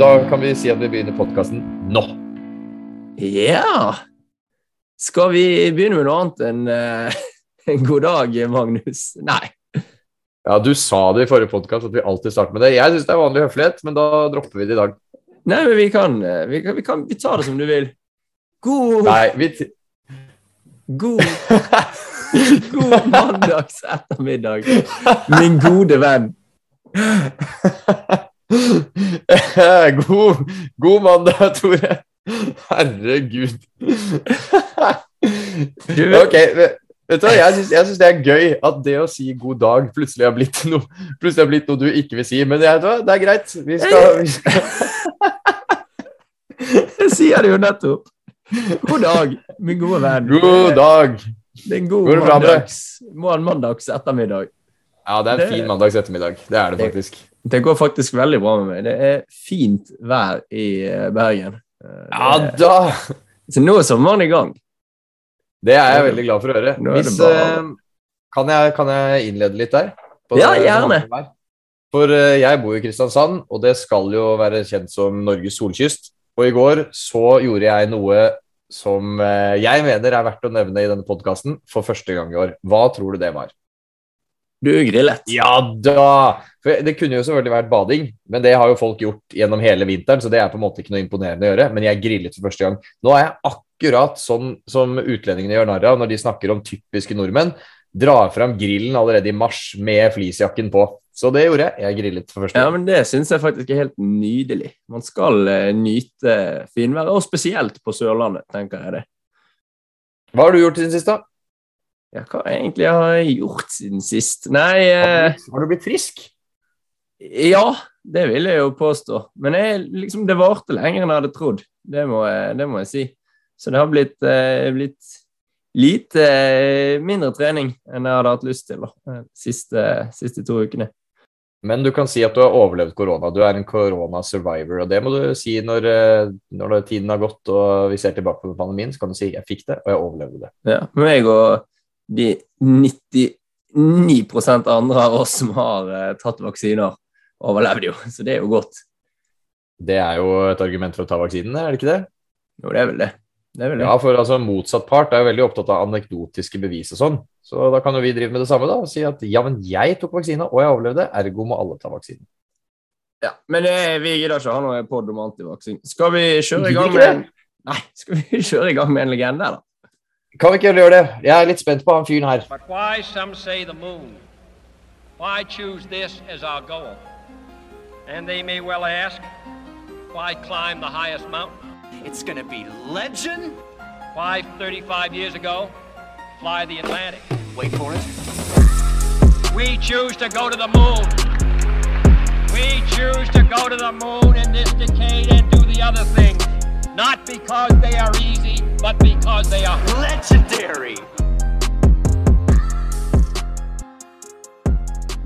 da kan vi si at vi begynner podkasten nå. Ja Skal vi begynne med noe annet enn uh, en god dag, Magnus? Nei. Ja, du sa det i forrige podkast at vi alltid starter med det. Jeg syns det er vanlig høflighet, men da dropper vi det i dag. Nei, men vi kan, eh, vi kan, vi kan vi tar det som du vil. God Nei, vi God God mandags ettermiddag, min gode venn. god, god mandag, Tore. Herregud. ok, vet du hva, jeg syns, det er gøy at det å si god dag plutselig har blitt noe, plutselig har blitt noe du ikke vil si. Men jeg det er greit. Vi skal, vi skal. Jeg sier det jo nettopp. God dag, min gode venn. God dag. Det er en god mandags, mandags ettermiddag. Ja, det er en fin mandags ettermiddag. Det er det faktisk. Det går faktisk veldig bra med meg. Det er fint vær i eh, Bergen. Eh, Ja da! Så nå er sommeren i gang. Det er jeg veldig glad for å høre. Det Hvis, eh, kan, jeg, kan jeg innlede litt der? På Ja, gjerne. For jeg bor i Kristiansand, og det skal jo være kjent som Norges solkyst. Og i går så gjorde jeg noe som jeg mener er verdt å nevne i denne podkasten for første gang i år. Hva tror du det var? Du grillet. Ja da! For det kunne jo selvfølgelig vært bading, men det har jo folk gjort gjennom hele vinteren, så det er på en måte ikke noe imponerende å gjøre. Men jeg grillet for første gang. Nå er jeg akkurat sånn som utlendingene gjør narr av når de snakker om typiske nordmenn. Drar fram grillen allerede i mars med fleecejakken på. Så det gjorde jeg. Jeg grillet for første gang. Ja, men Det syns jeg faktisk er helt nydelig. Man skal eh, nyte finværet, og spesielt på Sørlandet, tenker jeg det. Hva har du gjort siden sist, da? Ja, hva egentlig har jeg gjort siden sist? Nei eh, Har du blitt frisk? Ja, det vil jeg jo påstå. Men jeg, liksom, det varte lenger enn jeg hadde trodd. Det må jeg, det må jeg si. Så det har blitt, eh, blitt lite eh, mindre trening enn jeg hadde hatt lyst til de siste, siste to ukene. Men du kan si at du har overlevd korona. Du er en korona-survivor. Og det må du si når, eh, når tiden har gått og vi ser tilbake på pandemien. Så kan du si 'jeg fikk det, og jeg overlevde det'. Ja, meg og de 99 andre av oss som har eh, tatt vaksiner, overlevde jo. Så det er jo godt. Det er jo et argument for å ta vaksinen, er det ikke det? Jo, det er vel det. Det er vel det. Ja, for altså motsatt part er jo veldig opptatt av anekdotiske bevis og sånn. Så da kan jo vi drive med det samme da, og si at ja, men jeg tok vaksina, og jeg overlevde, ergo må alle ta vaksinen. Ja, men eh, vi gidder ikke å ha noe pod om antivaksin. Skal vi kjøre i gang med en Nei, skal vi kjøre i gang med en legende, da? Kan vi ikke gjøre det? Jeg er litt spent på han fyren her. But why, some say, the moon? Why choose this as our goal? And they may well ask, why climb the highest mountain? It's gonna be legend. Why, 35 years ago, fly the Atlantic? Wait for it. We choose to go to the moon. We choose to go to the moon in this decade and do the other things. Not because they are easy, but because they are Legendary.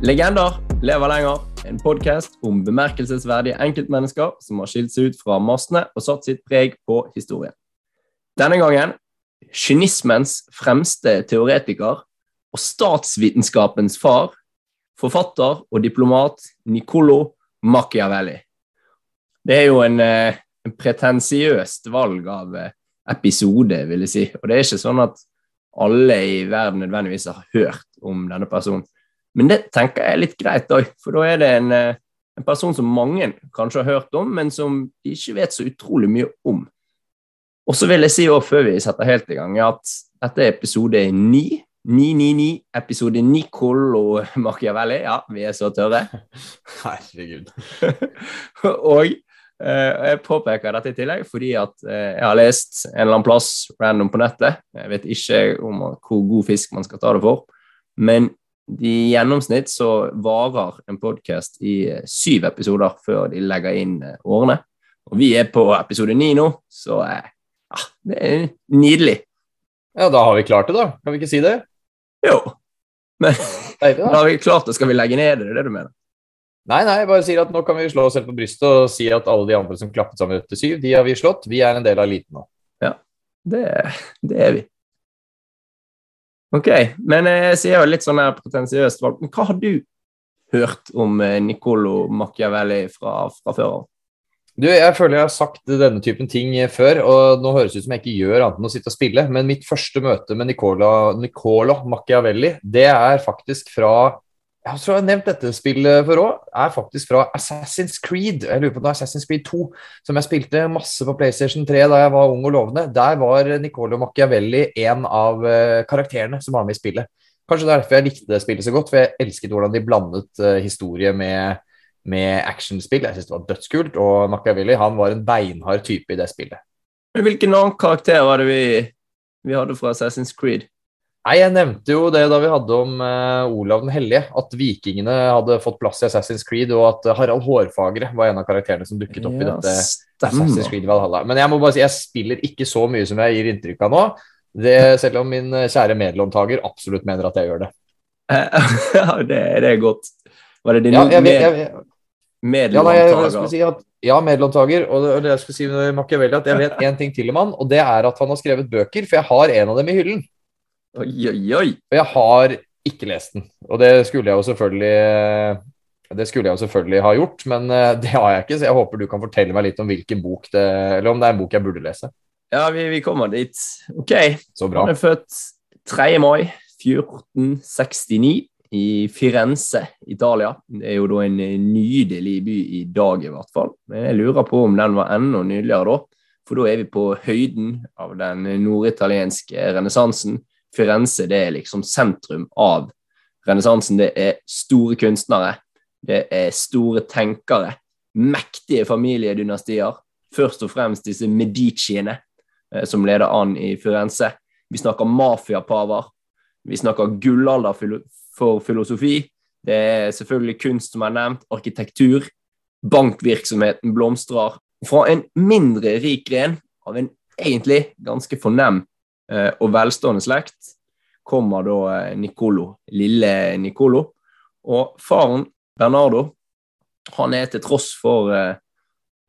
Legender lever lenger. En podkast om bemerkelsesverdige enkeltmennesker som har skilt seg ut fra massene og satt sitt preg på historien. Denne gangen kynismens fremste teoretiker og statsvitenskapens far, forfatter og diplomat Nicolo Machiavelli. Det er jo en, eh, en pretensiøst valg av eh, episode, vil jeg si. Og det er ikke sånn at alle i verden nødvendigvis har hørt om denne personen. Men det tenker jeg er litt greit òg, for da er det en, eh, en person som mange kanskje har hørt om, men som de ikke vet så utrolig mye om. Og så vil jeg si også, før vi setter helt i gang, at dette er episode 9. 999, episode Nicolo Machiavelli. Ja, vi er så tørre. Herregud. og eh, jeg påpeker dette i tillegg fordi at eh, jeg har lest en eller annen plass random på nettet. Jeg vet ikke om hvor god fisk man skal ta det for, men i gjennomsnitt så varer en podkast i eh, syv episoder før de legger inn eh, årene. Og vi er på episode ni nå, så eh, ja, det er nydelig. Ja, da har vi klart det, da. Kan vi ikke si det? Jo. Men Deilig, da da. har vi klart det, skal vi legge ned det? Er det du mener? Nei, nei, jeg bare sier at nå kan vi slå oss selv på brystet og si at alle de andre som klappet sammen etter syv, de har vi slått. Vi er en del av eliten nå. Det, det er vi. Ok, men jeg sier jo litt sånn her pretensiøst valg. Men hva har du hørt om Nicolo Machiavelli fra, fra før av? Du, jeg føler jeg har sagt denne typen ting før, og nå høres det ut som jeg ikke gjør annet enn å sitte og spille, men mitt første møte med Nicola, Nicola Machiavelli, det er faktisk fra jeg tror jeg har nevnt dette spillet før òg. Er faktisk fra Assassin's Creed. Jeg lurer på om det er Assassin's Creed 2, som jeg spilte masse på PlayStation 3 da jeg var ung og lovende. Der var Nicolo Machiavelli en av eh, karakterene som var med i spillet. Kanskje det er derfor jeg likte det spillet så godt, for jeg elsket hvordan de blandet uh, historie med, med actionspill. Jeg synes det var dødskult, og Machiavelli han var en beinhard type i det spillet. Hvilken annen karakter var det vi, vi hadde fra Assassin's Creed? Nei, Jeg nevnte jo det da vi hadde om uh, Olav den hellige, at vikingene hadde fått plass i Assassin's Creed, og at Harald Hårfagre var en av karakterene som dukket opp i dette stemmer. Assassin's Creed Valhalla. Men jeg må bare si, jeg spiller ikke så mye som jeg gir inntrykk av nå. Det, selv om min kjære medlåntaker absolutt mener at jeg gjør det. ja, det, det er godt. Var det din Ja, jeg, jeg, ja, jeg, medlåntaker? at, ja, medlåntaker. Og det, det jeg skulle si med Machiavelli, at jeg vet én ting til om han, og det er at han har skrevet bøker, for jeg har en av dem i hyllen. Oi, oi, oi. Og jeg har ikke lest den. Og det skulle jeg jo selvfølgelig det skulle jeg jo selvfølgelig ha gjort, men eh, det har jeg ikke, så jeg håper du kan fortelle meg litt om hvilken bok det Eller om det er en bok jeg burde lese. Ja, vi, vi kommer dit. OK. Så bra. Han er født 3. mai 1469 i Firenze, Italia. Det er jo da en nydelig by i dag, i hvert fall. Men jeg lurer på om den var enda nydeligere da. For da er vi på høyden av den norditalienske renessansen. Firenze det er liksom sentrum av renessansen. Det er store kunstnere, det er store tenkere, mektige familiedynastier. Først og fremst disse Mediciene, eh, som leder an i Firenze. Vi snakker mafiapaver. Vi snakker gullalder for filosofi. Det er selvfølgelig kunst som er nevnt, arkitektur. Bankvirksomheten blomstrer. Fra en mindre rik gren av en egentlig ganske fornem eh, og velstående slekt kommer da eh, Nicolo, lille Nicolo. Og faren, Bernardo, han er til tross for eh,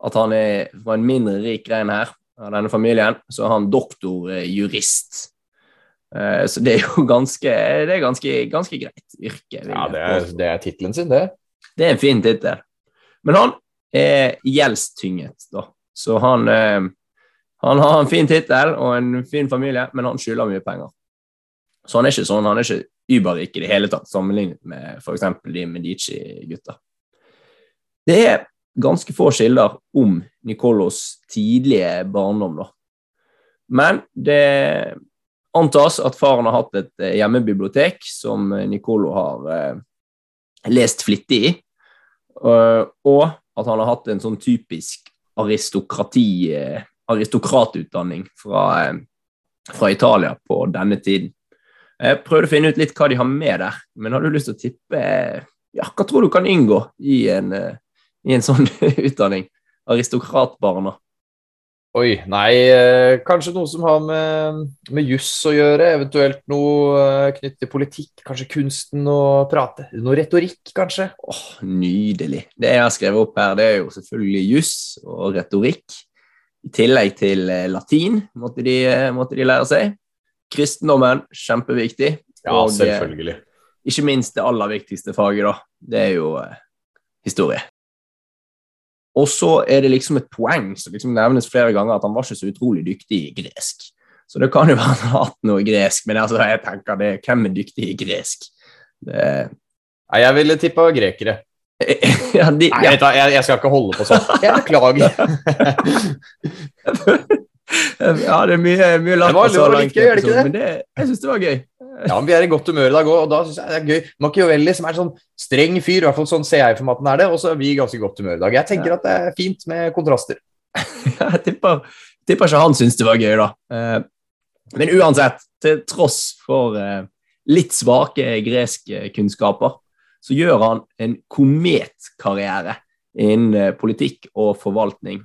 at han er fra en mindre rik grein her av denne familien, så er han doktorjurist. Eh, så det er jo ganske, det er ganske, ganske greit yrke. Ja, det er, det er tittelen sin, det. Det er en fin tittel. Men han er gjeldstynget, da. Så han, eh, han har en fin tittel og en fin familie, men han skylder mye penger. Så han er ikke sånn, han er ikke überrik i det hele tatt, sammenlignet med f.eks. de Medici-gutta. Det er ganske få kilder om Nicolos tidlige barndom, da. Men det antas at faren har hatt et eh, hjemmebibliotek som eh, Nicolo har eh, lest flittig i, og at han har hatt en sånn typisk aristokrati, eh, aristokratutdanning fra, eh, fra Italia på denne tiden. Jeg prøvde å finne ut litt hva de har med der, men har du lyst til å tippe eh, ja, Hva tror du kan inngå i en, eh, i en sånn utdanning? Aristokratbarna. Oi, nei, kanskje noe som har med, med juss å gjøre, eventuelt noe knyttet til politikk, kanskje kunsten å prate, noe retorikk, kanskje? Åh, nydelig. Det jeg har skrevet opp her, det er jo selvfølgelig juss og retorikk. I tillegg til eh, latin måtte de, eh, måtte de lære seg. Kristendommen, kjempeviktig. Og, eh, selvfølgelig. Ikke minst det aller viktigste faget, da. Det er jo eh, historie. Og så er det liksom et poeng som liksom nevnes flere ganger, at han var ikke så utrolig dyktig i gresk. Så det kan jo være han har hatt noe gresk, men altså, jeg tenker det, hvem er dyktig i gresk? Det, Nei, jeg ville tippa grekere. ja, de, ja. Nei, jeg, jeg skal ikke holde på sånn. Jeg beklager. ja, det er mye, mye Det latter så langt. gøy, det ikke Men det, jeg syns det var gøy. Ja, men Vi er i godt humør i dag òg, og da syns jeg det er gøy. Machiavelli, som er sånn streng fyr, i hvert fall sånn ser jeg for meg at han er det, og så er vi i ganske godt humør i dag. Jeg tenker at det er fint med kontraster. Jeg tipper, tipper ikke han syns det var gøy, da. Eh, Men uansett, til tross for eh, litt svake greske kunnskaper, så gjør han en kometkarriere innen eh, politikk og forvaltning.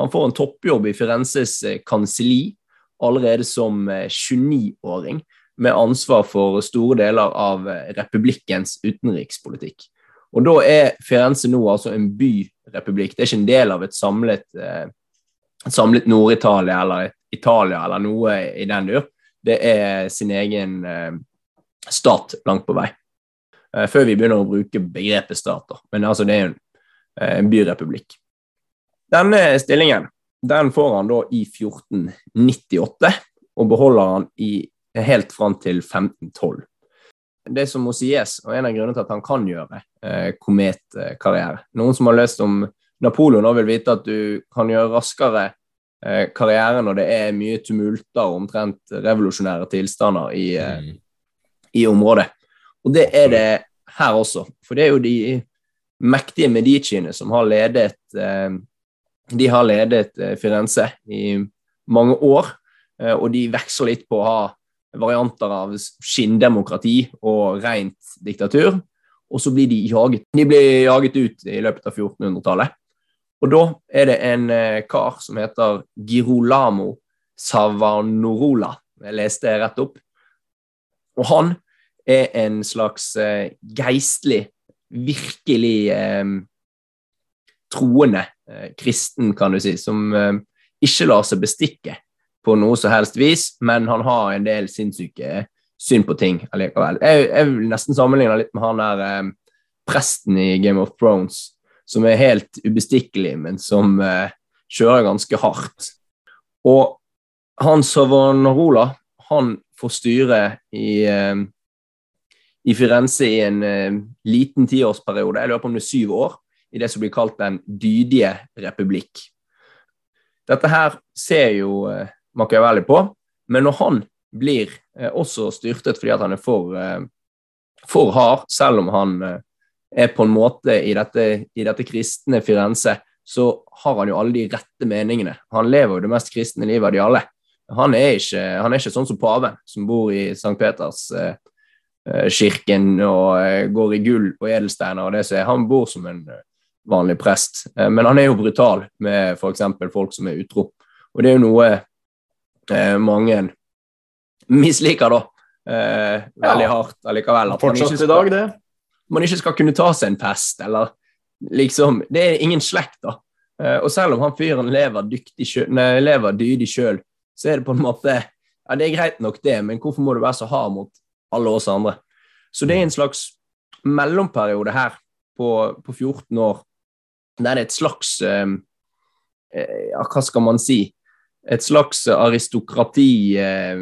Han får en toppjobb i Firenzes eh, kanselli allerede som eh, 29-åring, med ansvar for store deler av eh, republikkens utenrikspolitikk. Og da er Firenze nå altså en byrepublikk. Det er ikke en del av et samlet, eh, et samlet Nord-Italia eller Italia eller noe i den dur. Det er sin egen eh, stat langt på vei. Eh, før vi begynner å bruke begrepet stater. Men altså, det er en, eh, en byrepublikk. Denne stillingen den får han da i 1498, og beholder han i, helt fram til 1512. Det som må sies, og en av grunnene til at han kan gjøre eh, kometkarriere Noen som har lest om Napoleon nå vil vite at du kan gjøre raskere eh, karriere når det er mye tumulter og omtrent revolusjonære tilstander i, eh, Mm. i området. Og det er det her også. For det er jo de mektige Mediciene som har ledet eh, De har ledet eh, Firenze i mange år, eh, og de veksler litt på å ha varianter av skinndemokrati og rent diktatur. Og så blir de jaget. De blir jaget ut i løpet av 1400-tallet. Og da er det en kar som heter Girolamo Savanorola. Jeg leste rett opp. Og han er en slags eh, geistlig, virkelig eh, troende eh, kristen, kan du si, som eh, ikke lar seg bestikke på noe som helst vis, men han har en del sinnssyke syn på ting allikevel. Jeg, jeg vil nesten sammenligne litt med han der eh, presten i Game of Thrones, som er helt ubestikkelig, men som eh, kjører ganske hardt. Og han Savonarola, han får styre i, i Firenze i en eh, liten tiårsperiode, jeg lurer på om det er syv år, i det som blir kalt Den dydige republikk. Dette her ser jo eh, Machiavelli på, men når han blir eh, også styrtet fordi at han er for, eh, for hard, selv om han eh, er på en måte i dette, i dette kristne Firenze, så har han jo alle de rette meningene. Han lever jo det mest kristne livet av de alle. Han er ikke, han er ikke sånn som paven, som bor i St. Peters eh, kirken og eh, går i gull og edelsteiner og det som er. Han bor som en eh, vanlig prest, eh, men han er jo brutal med f.eks. folk som er utro. Og det er jo noe eh, mange misliker, da. Eh, veldig Ja. hardt allikevel. At i skal- dag, det. man ikke skal kunne ta seg en pest, eller liksom Det er ingen slekt, da. Eh, og selv om han fyren lever, dyktig nei, lever dydig sjøl, så er det på en måte Ja, det er greit nok, det, men hvorfor må du være så hard mot alle oss andre? Så det er en slags mellomperiode her på, på 14 år, der det er et slags eh, eh, Ja, hva skal man si? Et slags aristokrati eh,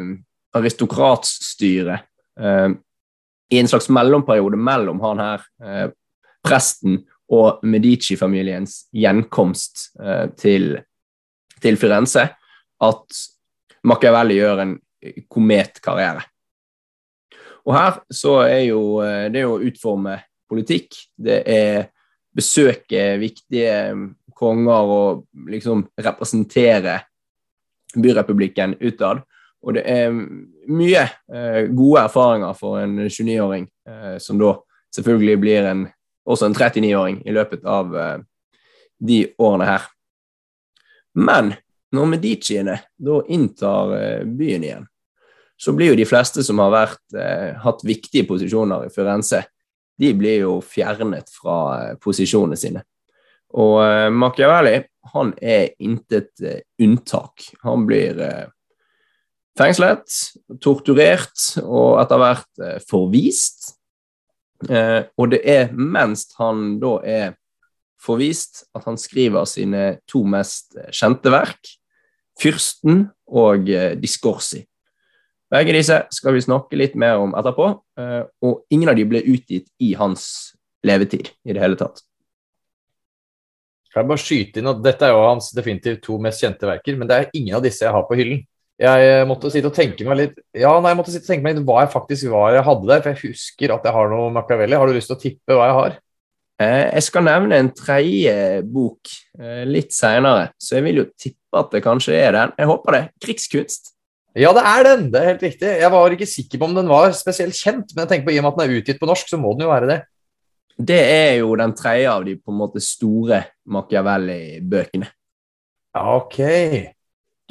Aristokratstyre. Eh, i en slags mellomperiode mellom han her, eh, presten, og Medici-familiens gjenkomst eh, til, til Firenze, at Machiavelli gjør en kometkarriere. Og her så er jo eh, det å utforme politikk, det er besøke viktige konger og liksom representere byrepublikken utad. Og det er mye eh, gode erfaringer for en 29-åring, eh, som da selvfølgelig blir en, også en 39-åring i løpet av de årene her. Men når Mediciene da inntar byen igjen, så blir jo de fleste som har vært, eh, hatt viktige posisjoner i Firenze, de blir jo fjernet fra eh, posisjonene sine. Og eh, Machiavelli han er intet eh, unntak. Han blir fengslet, torturert og etter hvert forvist. Og det er mens han da er forvist, at han skriver sine to mest kjente verk, 'Fyrsten' og 'Diskorsi'. Begge disse skal vi snakke litt mer om etterpå, eh, og ingen av de ble utgitt i hans levetid i det hele tatt. Kan jeg bare skyte inn at Dette er jo hans definitivt to mest kjente verker, men det er ingen av disse jeg har på hyllen. Jeg eh, måtte sitte og tenke meg litt Ja, nei, jeg måtte sitte og tenke meg litt hva jeg faktisk var jeg hadde der, for jeg husker at jeg har noe Machiavelli. Har du lyst til å tippe hva jeg har? Eh, Jeg skal nevne en tredje bok litt seinere, så jeg vil jo tippe at det kanskje er den. Jeg håper det. 'Krigskunst'. Ja, det er den! Det er helt riktig. Jeg var ikke sikker på om den var spesielt kjent, men jeg tenker på i og med at den er utgitt på norsk, så må den jo være det. Det er jo den tredje av de på en måte store Machiavelli-bøkene. Ok.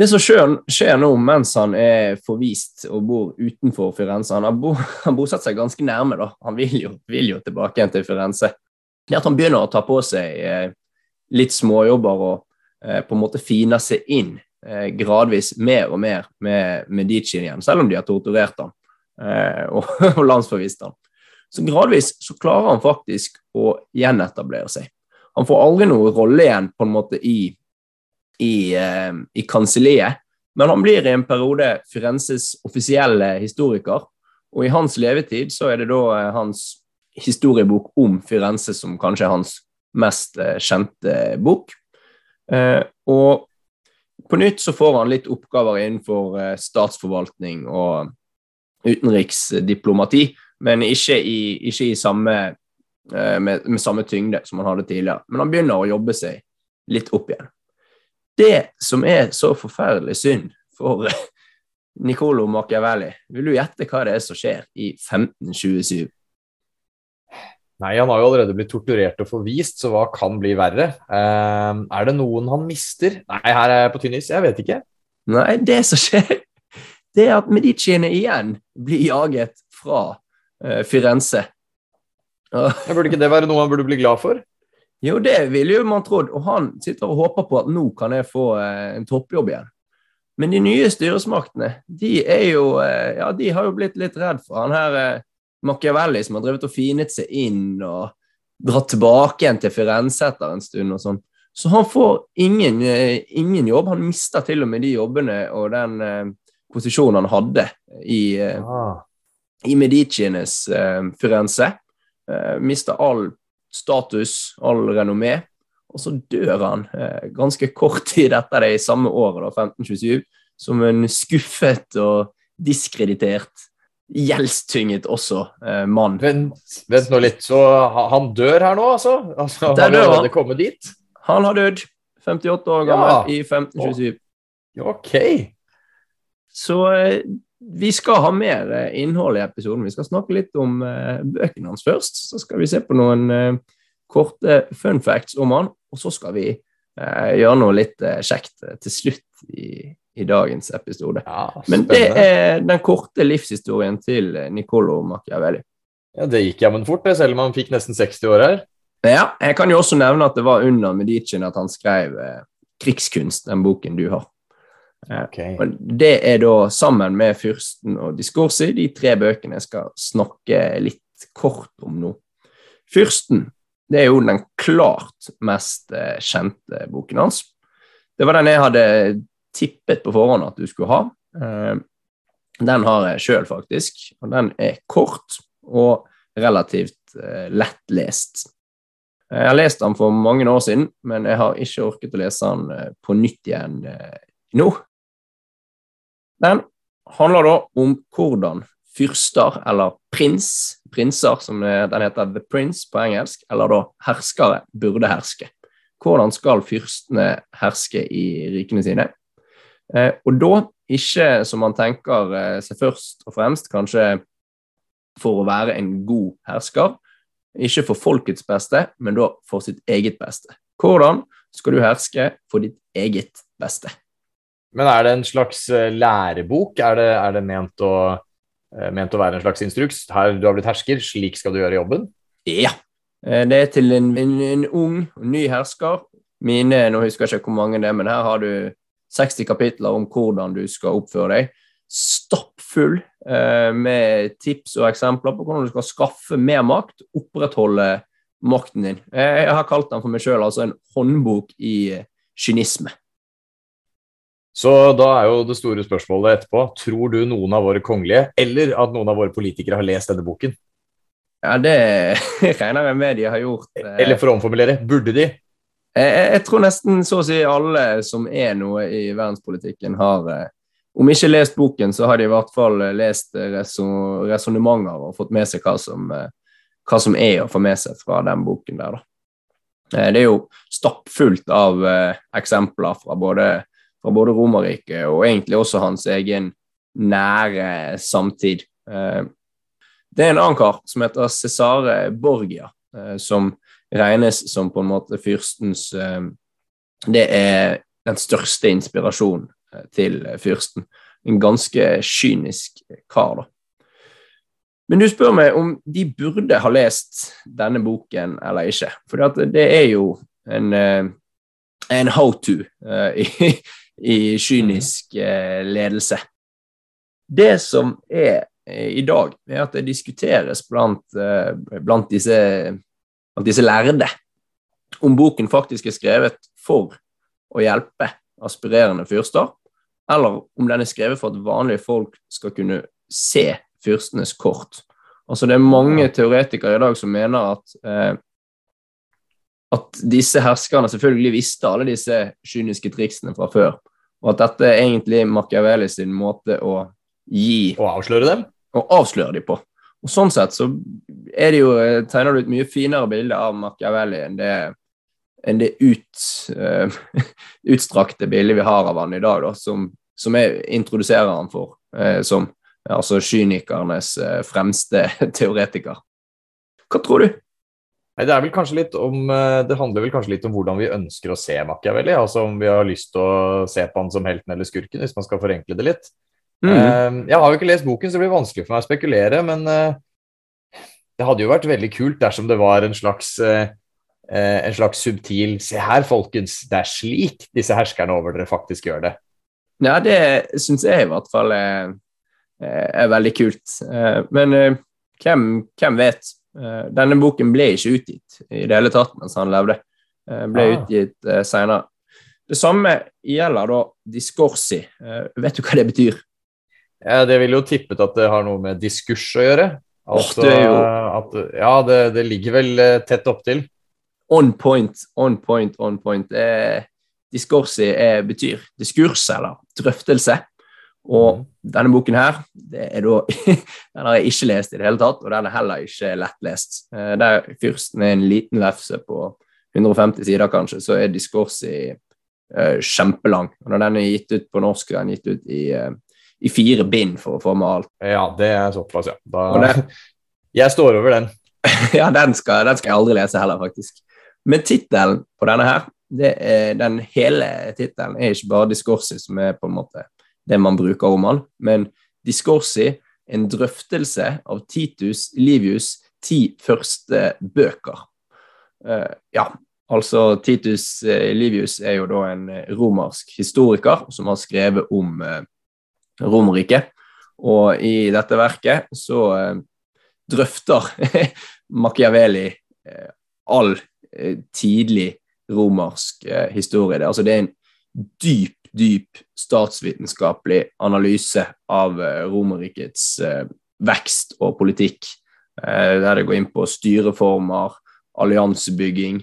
Det som skjer, nå mens han er forvist og bor utenfor Firenze Han har bo, han bosatt seg ganske nærme, da. Han vil jo, vil jo tilbake igjen til Firenze. Det at han begynner å ta på seg eh, litt småjobber og eh, på en måte finer seg inn gradvis mer og mer med Medici igjen, selv om de har torturert han eh, og, og landsforvist han. Så gradvis så klarer han faktisk å gjenetablere seg. Han får aldri noen rolle igjen på en måte i i, eh, i kanselliet, men han blir i en periode Firenzes offisielle historiker. Og i hans levetid så er det da eh, hans historiebok om Firenze som kanskje er hans mest eh, kjente bok. Eh, og på nytt så får han litt oppgaver innenfor eh, statsforvaltning og utenriksdiplomati, men ikke i, ikke i samme, eh, med, med samme tyngde som han hadde tidligere. Men han begynner å jobbe seg litt opp igjen. Det som er så forferdelig synd for eh, Nicolo Machiavelli, vil du gjette hva det er som skjer i 1527? Nei, han har jo allerede blitt torturert og forvist, så hva kan bli verre? Uh, er det noen han mister? Nei, her er jeg på tynn is, jeg vet ikke. Nei, det som skjer, det er at Mediciene igjen blir jaget fra uh, Firenze. Uh. Burde ikke det være noe han burde bli glad for? jo, det ville jo man trodd, og han sitter og håper på at nå kan jeg få eh, en toppjobb igjen. Men de nye styresmaktene, de er jo eh, Ja, de har jo blitt litt redd for han her Machiavelli som har drevet og finet seg inn og dratt tilbake igjen til Firenze etter en stund og sånn. Så han får ingen, eh, ingen jobb. Han mister til og med de jobbene og den eh, posisjonen han hadde i, eh, Ah. i Medicienes eh, Firenze. Eh, mister all status, all renommé. Og så dør han eh, ganske kort tid etter det, i samme året, da, 1527, som en skuffet og diskreditert, gjeldstynget også eh, mann. Vent, vent nå litt, så han dør her nå, altså? altså Der dør han. kommet dit? Han har dødd, 58 år gammel, Ja. i 1527. Ok. Så eh, vi skal ha mer eh, innhold i episoden. Vi skal snakke litt om eh, bøkene hans først. Så skal vi se på noen eh, korte fun facts om han, og så skal vi eh, gjøre noe litt kjekt til slutt i, i dagens episode. Ja, Men det er den korte livshistorien til Nicolo Machiavelli. Ja, det gikk jammen fort, det, selv om han fikk nesten 60 år her. Ja, jeg kan jo også nevne at det var under Medicien at han skrev eh, 'Krigskunst', den boken du har. Okay. Og det er da sammen med Fyrsten og Diskorsi de tre bøkene jeg skal snakke litt kort om nå. Fyrsten det er jo den klart mest eh, kjente boken hans. Det var den jeg hadde tippet på forhånd at du skulle ha. Eh, Den har jeg sjøl, faktisk. Og den er kort og relativt eh, lettlest. Jeg har lest den for mange år siden, men jeg har ikke orket å lese den eh, på nytt igjen eh, nå. Den handler da om hvordan fyrster, eller prins, prinser som den heter The Prince på engelsk, eller da herskere, burde herske. Hvordan skal fyrstene herske i rikene sine? Eh, og da ikke som man tenker eh, seg først og fremst kanskje for å være en god hersker, ikke for folkets beste, men da for sitt eget beste. Hvordan skal du herske for ditt eget beste? Men er det en slags eh, lærebok? Er det, er det ment, å, ment å være en slags instruks? Her, du har blitt hersker, slik skal du gjøre jobben? Ja. Det er til en, en, en ung ny hersker. Mine, nå husker jeg ikke hvor mange det er, men her har du 60 kapitler om hvordan du skal oppføre deg. Stappfull eh, med tips og eksempler på hvordan du skal skaffe mer makt, opprettholde makten din. Eh, Jeg har kalt den for meg sjøl altså en håndbok i eh, kynisme. Så da er jo det store spørsmålet etterpå, tror du noen av våre kongelige, eller at noen av våre politikere har lest denne boken? Ja, det regner jeg med de har gjort. eh, Eller for å omformulere, burde de? Jeg, jeg tror nesten så å si alle som er noe i verdenspolitikken, har eh, om ikke lest boken, så har de i hvert fall eh, lest eh, resonnementer og fått med seg hva som, hva som er å få med seg fra den boken der. Da. Det er jo stappfullt av eksempler fra både, fra både Romerriket og egentlig også hans egen nære samtid. Det er en annen kar som heter Cesare Borgia, som regnes som på en måte fyrstens eh, Det er den største inspirasjonen eh, til fyrsten. En ganske kynisk kar, da. Men du spør meg om de burde ha lest denne boken eller ikke. For det er jo en, eh, en how to i, i kynisk ledelse. Det som er i dag, er at det diskuteres blant, blant, disse, blant disse lærde om boken faktisk er skrevet for å hjelpe aspirerende fyrster, eller om den er skrevet for at vanlige folk skal kunne se fyrstenes kort. Altså Det er mange teoretikere i dag som mener at eh, at disse herskerne selvfølgelig visste alle disse kyniske triksene fra før, og at dette er egentlig Machiavelli sin måte å gi Og avsløre dem? og avsløre dem på. Og Sånn sett så er det jo, eh, tegner du et mye finere bilde av Machiavelli enn det, enn det ut, uh, utstrakte bildet vi har av han i dag, da, som, som jeg introduserer han for uh, som altså kynikernes uh, fremste teoretiker. Hva tror du? Det om Det handler vel kanskje litt om hvordan vi ønsker å se Machiavelli. Altså om vi har lyst til å se på han som helten eller skurken, hvis man skal forenkle det litt. Mm. Eh, Jeg har jo ikke lest boken, så det blir vanskelig for meg å spekulere, men eh, det hadde jo vært veldig kult dersom det var en slags eh, eh, en slags subtil Se her, folkens, det er slik disse herskerne over dere faktisk gjør det. Ja, det syns jeg i hvert fall er, er veldig kult. Men hvem, hvem vet? Denne boken ble ikke utgitt i det hele tatt mens han levde. Ble Ah. utgitt seinere. Det samme gjelder da discorsi. Eh, Vet du hva det betyr? Ja, det ville jo tippet at det har noe med diskurs å gjøre. Altså, at, ja, det, det ligger vel eh, tett opptil. On point, on point, on point. Eh, discorsi eh, betyr diskurs eller drøftelse. Og mm. denne boken her, det er da, den har jeg ikke lest i det hele tatt, og den er heller ikke lettlest. Eh, der fyrsten er en liten lefse på 150 sider, kanskje, så er diskursi eh, kjempelang. Og når den er gitt ut på norsk, den er gitt ut i, eh, i fire bind for å få med alt. Ja, det er såpass, ja. Da, jeg står over den. ja, den skal, den skal jeg aldri lese heller, faktisk. Men tittelen på denne her, det er, den hele tittelen er ikke bare Discorsi som er på en måte det man bruker om han, men Discorsi, en drøftelse av Titus Livius' ti første bøker. Uh, ja, altså Titus eh, Livius er jo da en eh, romersk historiker som har skrevet om eh, Romerriket, og i dette verket så eh, drøfter Machiavelli eh, all eh, tidlig romersk historie. Altså, det er en dyp, dyp statsvitenskapelig analyse av Romerrikets vekst og politikk, der det går inn på styreformer, alliansebygging,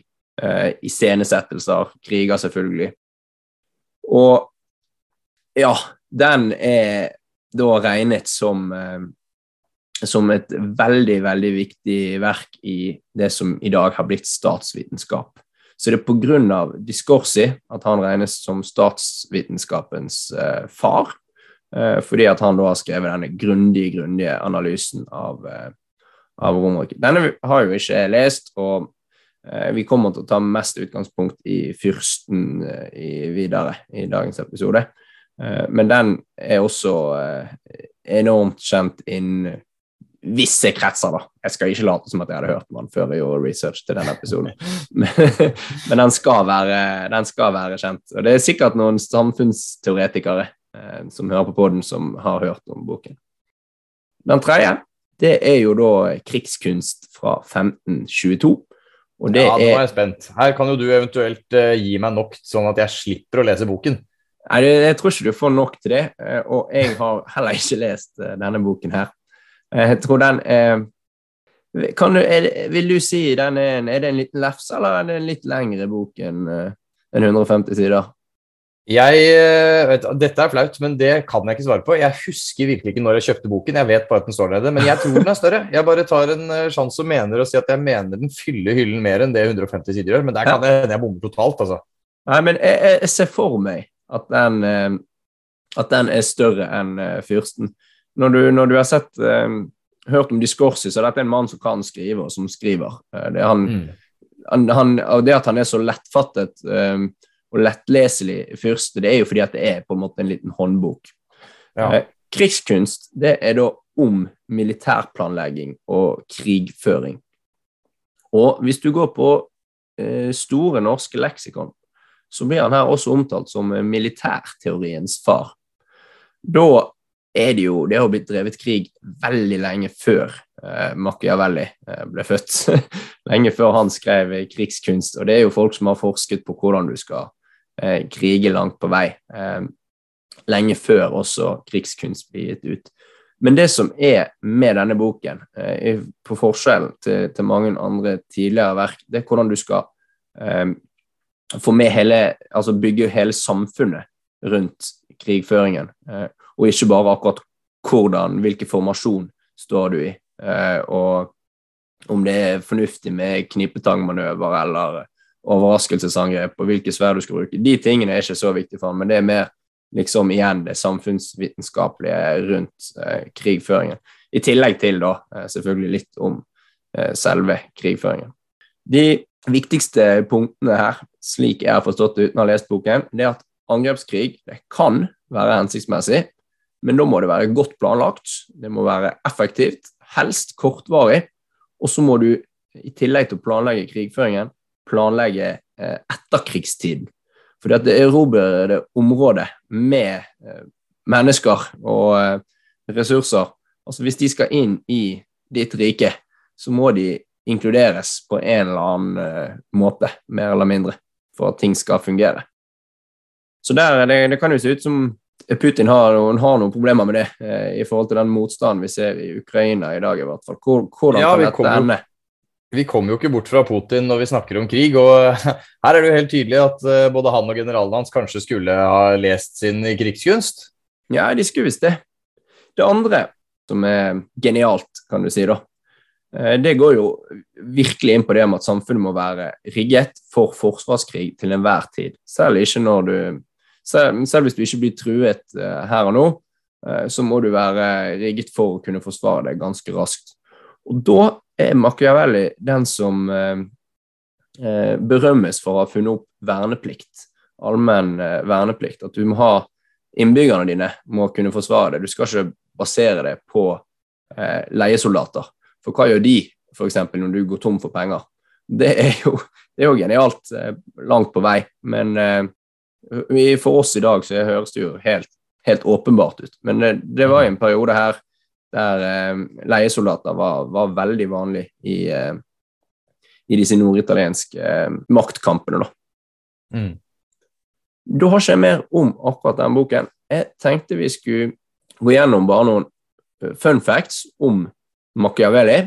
iscenesettelser, kriger selvfølgelig. Og ja, den er da regnet som eh, som et veldig, veldig viktig verk i det som i dag har blitt statsvitenskap. Så det er på grunn av Discorsi at han regnes som statsvitenskapens eh, far, eh, fordi at han da har skrevet denne grundige, grundige analysen av, av Romerriket. Denne har jo ikke jeg lest, og vi kommer til å ta mest utgangspunkt i fyrsten i, videre i dagens episode. Eh, men den er også eh, enormt kjent innen visse kretser, da. Jeg skal ikke late som at jeg hadde hørt om den før jeg gjorde research til denne episoden, men, men den, skal være, den skal være kjent. Og det er sikkert noen samfunnsteoretikere eh, som hører på podden, som har hørt om boken. Den tredje, det er jo da krigskunst fra 1522. Og det ja, nå er jeg spent. Her kan jo du eventuelt gi meg nok, sånn at jeg slipper å lese boken. Nei, jeg tror ikke du får nok til det, eh, og jeg har heller ikke lest eh, denne boken her. Eh, Jeg tror den er kan du, er Vil du si den er en, er det en liten lefse, eller er det en litt lengre bok enn en 150 sider? Jeg, vet, dette er flaut, men det kan jeg ikke svare på. Jeg husker virkelig ikke når jeg kjøpte boken. Jeg vet bare at den står nede, men jeg tror den er større. Jeg bare tar en sjanse og mener å si at jeg mener den fyller hyllen mer enn det 150 sider gjør, men der kan jeg, jeg bommer totalt, altså. Nei, men jeg, jeg ser for meg at den, eh, at den er større enn eh, Fyrsten. Når du, når du har sett, eh, hørt om Discorsi, så er dette en mann som kan skrive, og som skriver. Det, er han, han, han, det at han er så lettfattet og lettleselig fyrste, det er jo fordi at det er på en måte en liten håndbok. Ja. Krigskunst det er da om militærplanlegging og krigføring. Og hvis du går på eh, Store norske leksikon, så blir han her også omtalt som eh, militærteoriens far. Da er det jo Det har blitt drevet krig veldig lenge før eh, Machiavelli eh, ble født. lenge før han skrev eh, krigskunst. Og det er jo folk som har forsket på hvordan du skal eh, krige langt på vei. Eh, lenge før også krigskunst blir gitt ut. Men det som er med denne boken, på forskjell til, til, mange andre tidligere verk, det er hvordan du skal eh, vi hele Altså bygge hele samfunnet rundt krigføringen, eh, og ikke bare akkurat hvordan, hvilken formasjon står du i, eh, og om det er fornuftig med knipetangmanøver eller overraskelsesangrep, og hvilke sverd du skal bruke. De tingene er ikke så viktige for ham, men det er mer liksom igjen det samfunnsvitenskapelige rundt eh, krigføringen. I tillegg til da selvfølgelig litt om selve krigføringen. De viktigste punktene her, slik jeg har forstått det uten å ha lest boken, det er at angrepskrig det kan være hensiktsmessig, men da må det være godt planlagt, det må være effektivt, helst kortvarig, og så må du i tillegg til å planlegge krigføringen, planlegge eh, etterkrigstiden. At det erobrede området med eh, mennesker og eh, ressurser altså Hvis de skal inn i ditt rike, så må de inkluderes på en eller annen eh, måte, mer eller mindre, for at ting skal fungere. Så der, det, det kan jo se ut som Putin har, har, noen problemer med det, eh, i forhold til den motstanden vi ser i Ukraina i dag, i hvert fall. Hvordan ja, kan dette ende? vi kommer jo ikke bort fra Putin når vi snakker om krig. og Her er det jo helt tydelig at eh, både han og generalen hans kanskje skulle ha lest sin krigskunst. Ja, de skulle visst det. Det andre som er genialt, kan du si, da, det går jo virkelig inn på det med at samfunnet må være rigget for forsvarskrig til enhver tid. Selv, du, selv, selv hvis du ikke blir truet eh, her og nå, så må du være rigget for å kunne forsvare deg ganske raskt. Og da er Machiavelli den som eh, eh, berømmes for å ha funnet opp verneplikt, allmenn eh, verneplikt. At du må ha innbyggerne dine må kunne forsvare deg. Du skal ikke basere det på eh, leiesoldater. For hva gjør de f.eks. når du går tom for penger? Det er jo, det er jo genialt eh, langt på vei, men eh, for oss i dag så høres det jo helt, helt åpenbart ut. Men det, det var en periode her der eh, leiesoldater var, var, veldig vanlig i, eh, i disse norditalienske eh, maktkampene. Da. Mm. da har ikke jeg mer om akkurat den boken. Jeg tenkte vi skulle gå gjennom bare noen eh, fun facts om Machiavelli,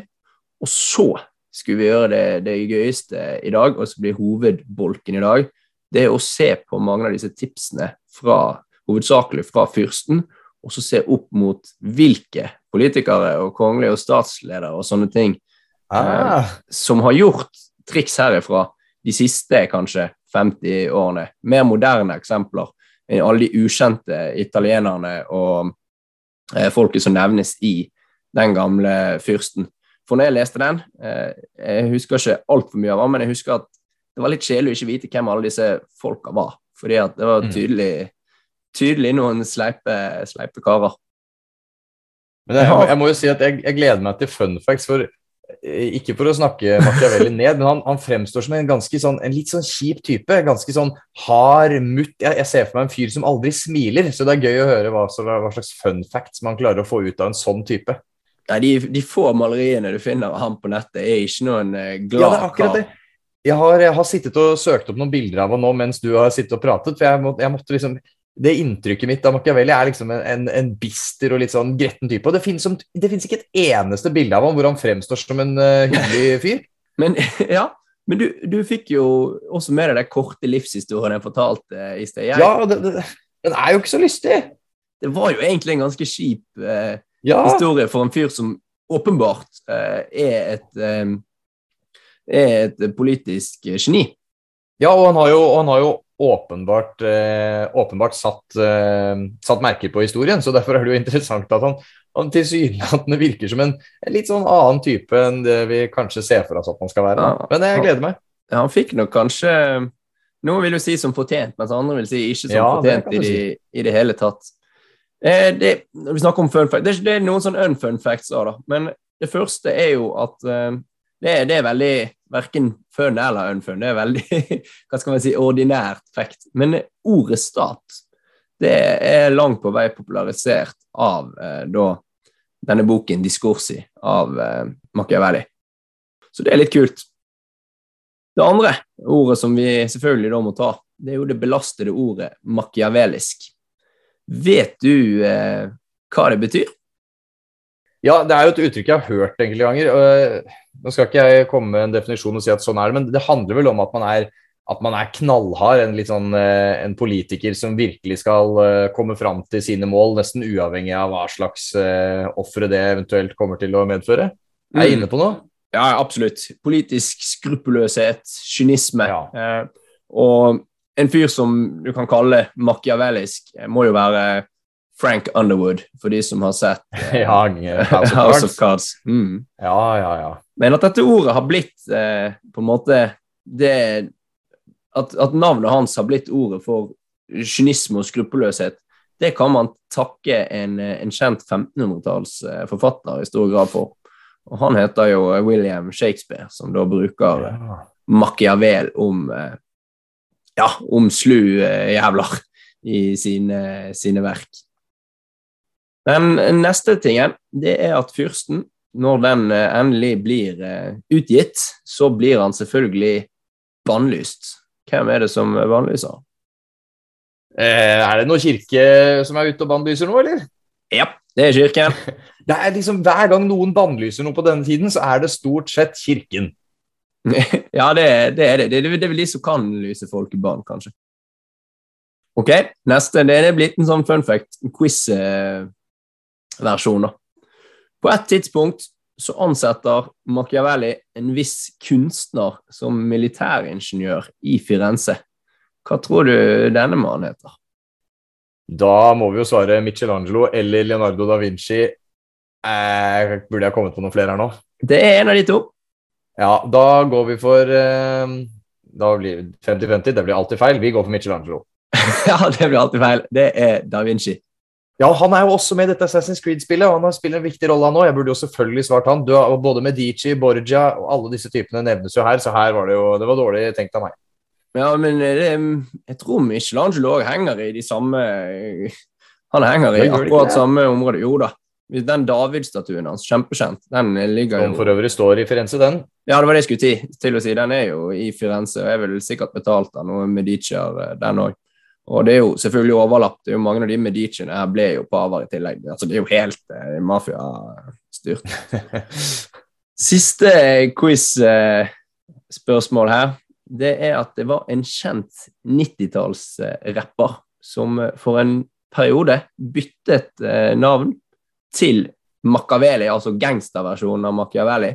og så skulle vi gjøre det, det gøyeste i dag, og så blir hovedbolken i dag, det er å se på mange av disse tipsene fra, hovedsakelig fra fyrsten, og så se opp mot hvilke politikere og kongelige og statsledere og sånne ting ah. eh, som har gjort triks herifra de siste kanskje 50 årene. Mer moderne eksempler enn alle de ukjente italienerne og eh, folket som nevnes i den gamle fyrsten. For når jeg leste den, eh, jeg husker ikke altfor mye av den, men jeg husker at det var litt kjedelig å ikke vite hvem alle disse folka var. Fordi at det var mm. tydelig tydelig noen sleipe, sleipe karer. Men jeg, jeg, må jo si at jeg, jeg, gleder meg til fun facts. for eh, Ikke for å snakke Machiavelli ned, men han, han, fremstår som en ganske sånn, en litt sånn kjip type. Ganske sånn hard, mutt jeg, jeg, ser for meg en fyr som aldri smiler. Så det er gøy å høre hva, hva slags fun facts man klarer å få ut av en sånn type. Nei, de, de, få maleriene du finner av ham på nettet, er ikke noen glad ja, kar. Jeg har, jeg har, sittet og søkt opp noen bilder av ham nå mens du har sittet og pratet. for jeg, må, jeg måtte liksom det inntrykket mitt av Machiavelli er liksom en, en, en bister og litt sånn gretten type. Og det fins ikke et eneste bilde av ham hvor han fremstår som en uh, hyggelig fyr. men ja, men du, du, fikk jo også med deg den korte livshistorien jeg fortalte uh, i sted. Jeg, ja, det, det, den er jo ikke så lystig. Det var jo egentlig en ganske kjip uh, ja. historie for en fyr som åpenbart er et, er et politisk geni. Ja, og han har jo, han har jo åpenbart, eh, åpenbart satt, eh, satt, merker på historien. Så derfor er det jo interessant at han, han tilsynelatende virker som en, en, litt sånn annen type enn det vi kanskje ser for oss at han skal være. Ja, Men jeg gleder meg. Ja, han fikk nok kanskje Noen vil jo si som fortjent, mens andre vil si ikke som ja, fortjent i, si. i, det hele tatt. Eh, det, vi snakker om fun facts, det, det, er noen sånn unfun facts da. Men det første er jo at eh, det, det, er veldig verken fun eller unfun. Det er veldig hva skal man si, ordinært fact. Men ordet stat det er langt på vei popularisert av eh, da, denne boken 'Diskursi' av eh, Machiavelli. Så det er litt kult. Det andre ordet som vi selvfølgelig da må ta, det er jo det belastede ordet machiavellisk. Vet du eh, hva det betyr? Ja, det er jo et uttrykk jeg har hørt enkelte ganger. Nå skal ikke jeg komme med en definisjon og si at sånn er det, men det handler vel om at man er, at man er knallhard. En, sånn, eh, en politiker som virkelig skal eh, komme fram til sine mål, nesten uavhengig av hva slags ofre det eventuelt kommer til å medføre. Er jeg Mm. inne på noe? Ja, absolutt. Politisk skruppelløshet, kynisme. Ja. Eh, og en fyr som du kan kalle machiavellisk, eh, må jo være Frank Underwood, for de som har sett eh, Ja, House of House of Cards. Mm. Ja, ja, ja. Men at dette ordet har blitt eh, på en måte det at, at navnet hans har blitt ordet for kynisme og skruppelløshet, det kan man takke en, eh, en kjent 1500-tallsforfatter i stor grad for. Og han heter jo William Shakespeare, som da bruker eh, ja. Machiavel om eh, ja, om slu eh, jævler i sine, sine verk. Den neste tingen, det er at fyrsten, når den eh, endelig blir eh, utgitt, så blir han selvfølgelig bannlyst. Hvem er det som bannlyser? Eh, er det noen kirke som er ute og bannlyser nå, eller? Ja, det er kirken. Det er liksom Hver gang noen bannlyser noe på denne tiden, så er det stort sett kirken. ja, det, det er det. det. Det er vel de som kan lyse folk i bann, kanskje. Ok, neste. Det er blitt en sånn fun fact, quiz-versjon. da. På et tidspunkt så ansetter Machiavelli en viss kunstner som militæringeniør i Firenze. Hva tror du denne mannen heter? Da må vi jo svare Michelangelo eller Leonardo da Vinci. Eh, burde jeg kommet på noen flere her nå? Det er en av de to. Ja, da går vi for eh, Da blir 50-50. Det blir alltid feil. Vi går for Michelangelo. ja, det blir alltid feil. Det er da Vinci. Ja, han er jo også med i dette Assassin's Creed-spillet, og han har spiller en viktig rolle han òg. Jeg burde jo selvfølgelig svart han. Du, har- både Medici, Borgia og alle disse typene nevnes jo her, så her var det jo Det var dårlig tenkt av meg. Ja, men det, jeg tror Michelangelo òg henger i de samme Han henger i akkurat samme område. Jo da. Den David-statuen hans, kjempekjent, den ligger Som for øvrig står i Firenze, den. Ja, det var det jeg skulle til, til å si. Den er jo i Firenze, og er vel sikkert betalt av noen Medicier, eh, den òg. Og det er jo selvfølgelig overlapp. Det er jo mange av de Mediciene her ble jo paver i tillegg. Altså, det er jo helt eh, mafiastyrt. Siste quiz-spørsmål her, det er at det var en kjent 90-tallsrapper som eh, for en periode byttet eh, navn til Machiavelli, altså gangsterversjonen av Machiavelli,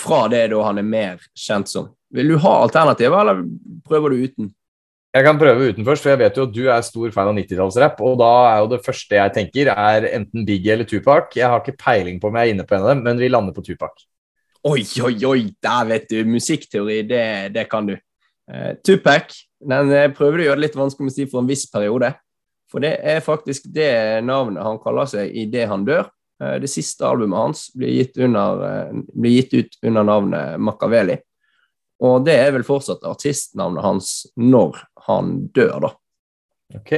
fra det da han er mer kjent som. Vil du ha alternativer, eller prøver du uten? Jeg kan prøve uten først, for jeg vet jo at du er stor fan av 90-tallsrapp. Og da er jo det første jeg tenker, er enten Biggie eller Tupac. Jeg har ikke peiling på om jeg er inne på en av dem, men vi lander på Tupac. Oi, oi, oi, der vet du. Musikkteori, det, det kan du. Uh, Tupac den eh, prøver du å gjøre det litt vanskelig å si for en viss periode. For det er faktisk det navnet han kaller seg i det han dør. Eh, det siste albumet hans blir gitt, under, eh, blir gitt ut under navnet Machiavelli. Og det er vel fortsatt artistnavnet hans når han dør, da. Ok.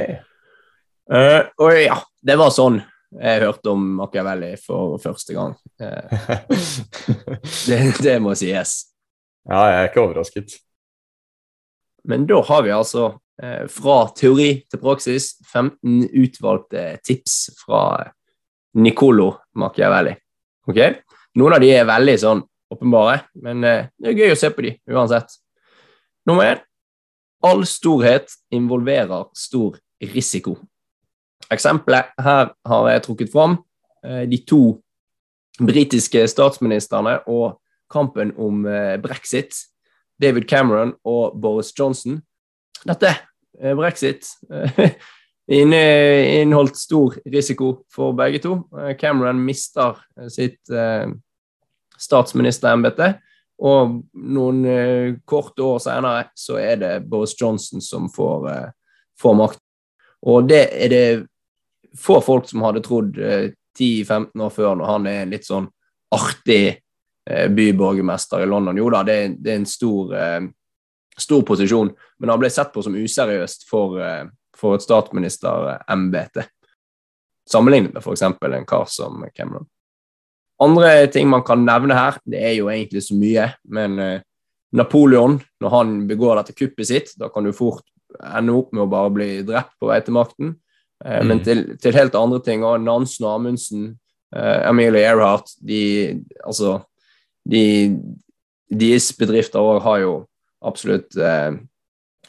Uh, og ja, det var sånn jeg hørte om Machiavelli for første gang. Uh, det, det må sies. ja, jeg er ikke overrasket. Men da har vi altså fra teori til praksis 15 utvalgte tips fra Nicolo Machiavelli. Okay? Noen av de er veldig sånn åpenbare, men eh, det er gøy å se på de uansett. Nummer én. All storhet involverer stor risiko. Eksempelet her har jeg trukket fram. Eh, de to britiske statsministrene og kampen om eh, brexit. David Cameron og Boris Johnson. Dette, eh, brexit, eh, inneholdt stor risiko for begge to. Eh, Cameron mister eh, sitt eh, statsministerembete, og noen eh, korte år senere så er det Boris Johnson som får, eh, får makt. Og det er det få folk som hadde trodd eh, 10-15 år før, når han er en litt sånn artig eh, byborgermester i London. Jo da, det, det er en stor, eh, stor posisjon, men han ble sett på som useriøst for, eh, for et statsministerembete. Sammenlignet med f.eks. en kar som Cameron. Andre ting man kan nevne her, det er jo egentlig så mye, men eh, Napoleon, når han begår dette kuppet sitt, da kan du fort ende opp med å bare bli drept på vei til makten. Eh, Men Mm. til, til helt andre ting, òg. Nansen og Amundsen, Amelie Earhart, de Altså, de Deres bedrifter òg har jo absolutt eh,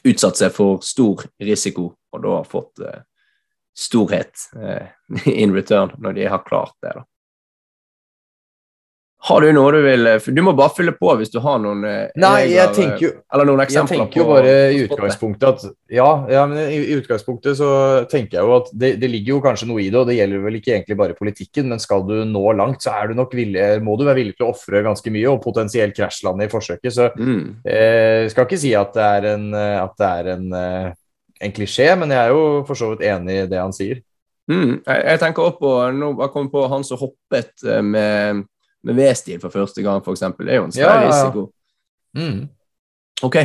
utsatt seg for stor risiko, og da fått eh, storhet eh, in return når de har klart det. da. Har du noe du vil Du må bare fylle på hvis du har noen eh, Nei, jeg tenker jo eller noen Jeg tenker jo bare i utgangspunktet at Ja, ja men i, utgangspunktet så tenker jeg jo at det, det ligger jo kanskje noe i det, og det gjelder vel ikke egentlig bare politikken, men skal du nå langt, så er du nok villig, må du være villig til å ofre ganske mye, og potensielt krasjlande i forsøket. Så Mm. eh, skal ikke si at det er en, eh, at det er en, eh, en klisjé, men jeg er jo for så vidt enig i det han sier. Mm. Jeg, jeg tenker også på Nå jeg kom på han som hoppet eh, med, med V-stil for første gang, f.eks. Det er jo en svær Ja, risiko. Mm. Ok.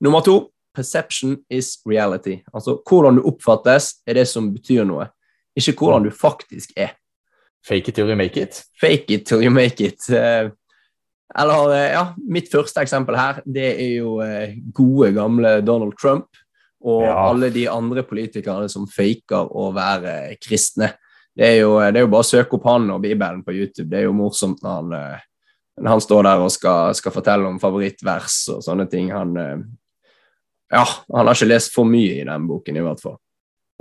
Nummer to. Perception is reality. Altså hvordan du oppfattes, er det som betyr noe. Ikke hvordan du faktisk er. Fake it till you make it. Fake it till you make it. Eh, Eller, eh, ja, mitt første eksempel her, det er jo eh, gode, gamle Donald Trump. Og Ja. alle de andre politikerne som faker å være kristne. Det er, jo, det er jo bare å søke opp han og Bibelen på YouTube. Det er jo morsomt når han, eh, når han står der og skal, skal fortelle om favorittvers og sånne ting. Han, eh, ja, han har ikke lest for mye i den boken, i hvert fall.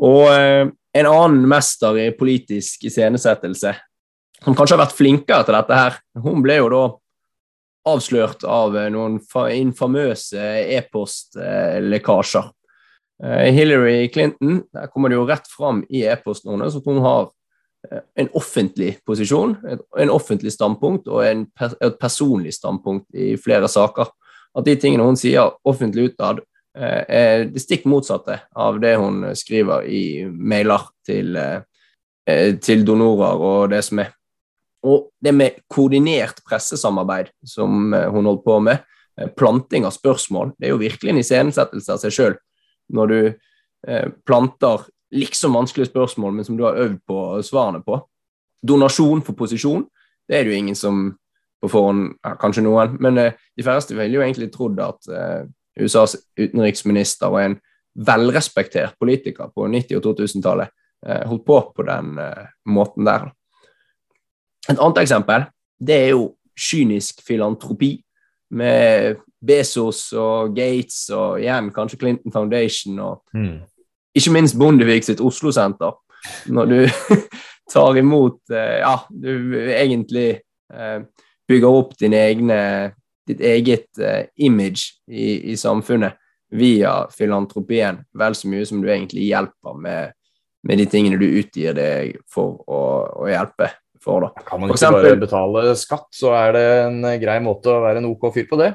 Og eh, en annen mester i politisk iscenesettelse, som kanskje har vært flinkere til dette her, hun ble jo da avslørt av noen fa infamøse e-postlekkasjer. Hillary Clinton, der kommer det jo rett fram i e-postene hennes at hun har en offentlig posisjon, en offentlig standpunkt og en et personlig standpunkt i flere saker. At de tingene hun sier offentlig utad, eh, er det stikk motsatte av det hun skriver i mailer til, eh, til donorer og det som er. Og det med koordinert pressesamarbeid som eh, hun holdt på med, eh, planting av spørsmål, det er jo virkelig en iscenesettelse av seg sjøl. Når du eh, planter liksom vanskelige spørsmål, men som du har øvd på svarene på. Donasjon for posisjon, det er det jo ingen som på forhånd ja, Kanskje noen, men eh, de færreste ville jo egentlig trodd at eh, USAs utenriksminister og en velrespektert politiker på 90- og 2000-tallet eh, holdt på på den eh, måten der. Et annet eksempel det er jo kynisk filantropi med Bezos og Gates og igjen kanskje Clinton Foundation og Mm. Ikke minst Bondevik sitt Oslo-senter. Når du tar imot eh, Ja, du egentlig eh, bygger opp din egne, ditt eget eh, image i, i samfunnet via filantropien, vel så mye som du egentlig hjelper med, med de tingene du utgir deg for å, å hjelpe for. da. Kan man ikke eksempel- bare betale skatt, så er det en grei måte å være en OK fyr på det?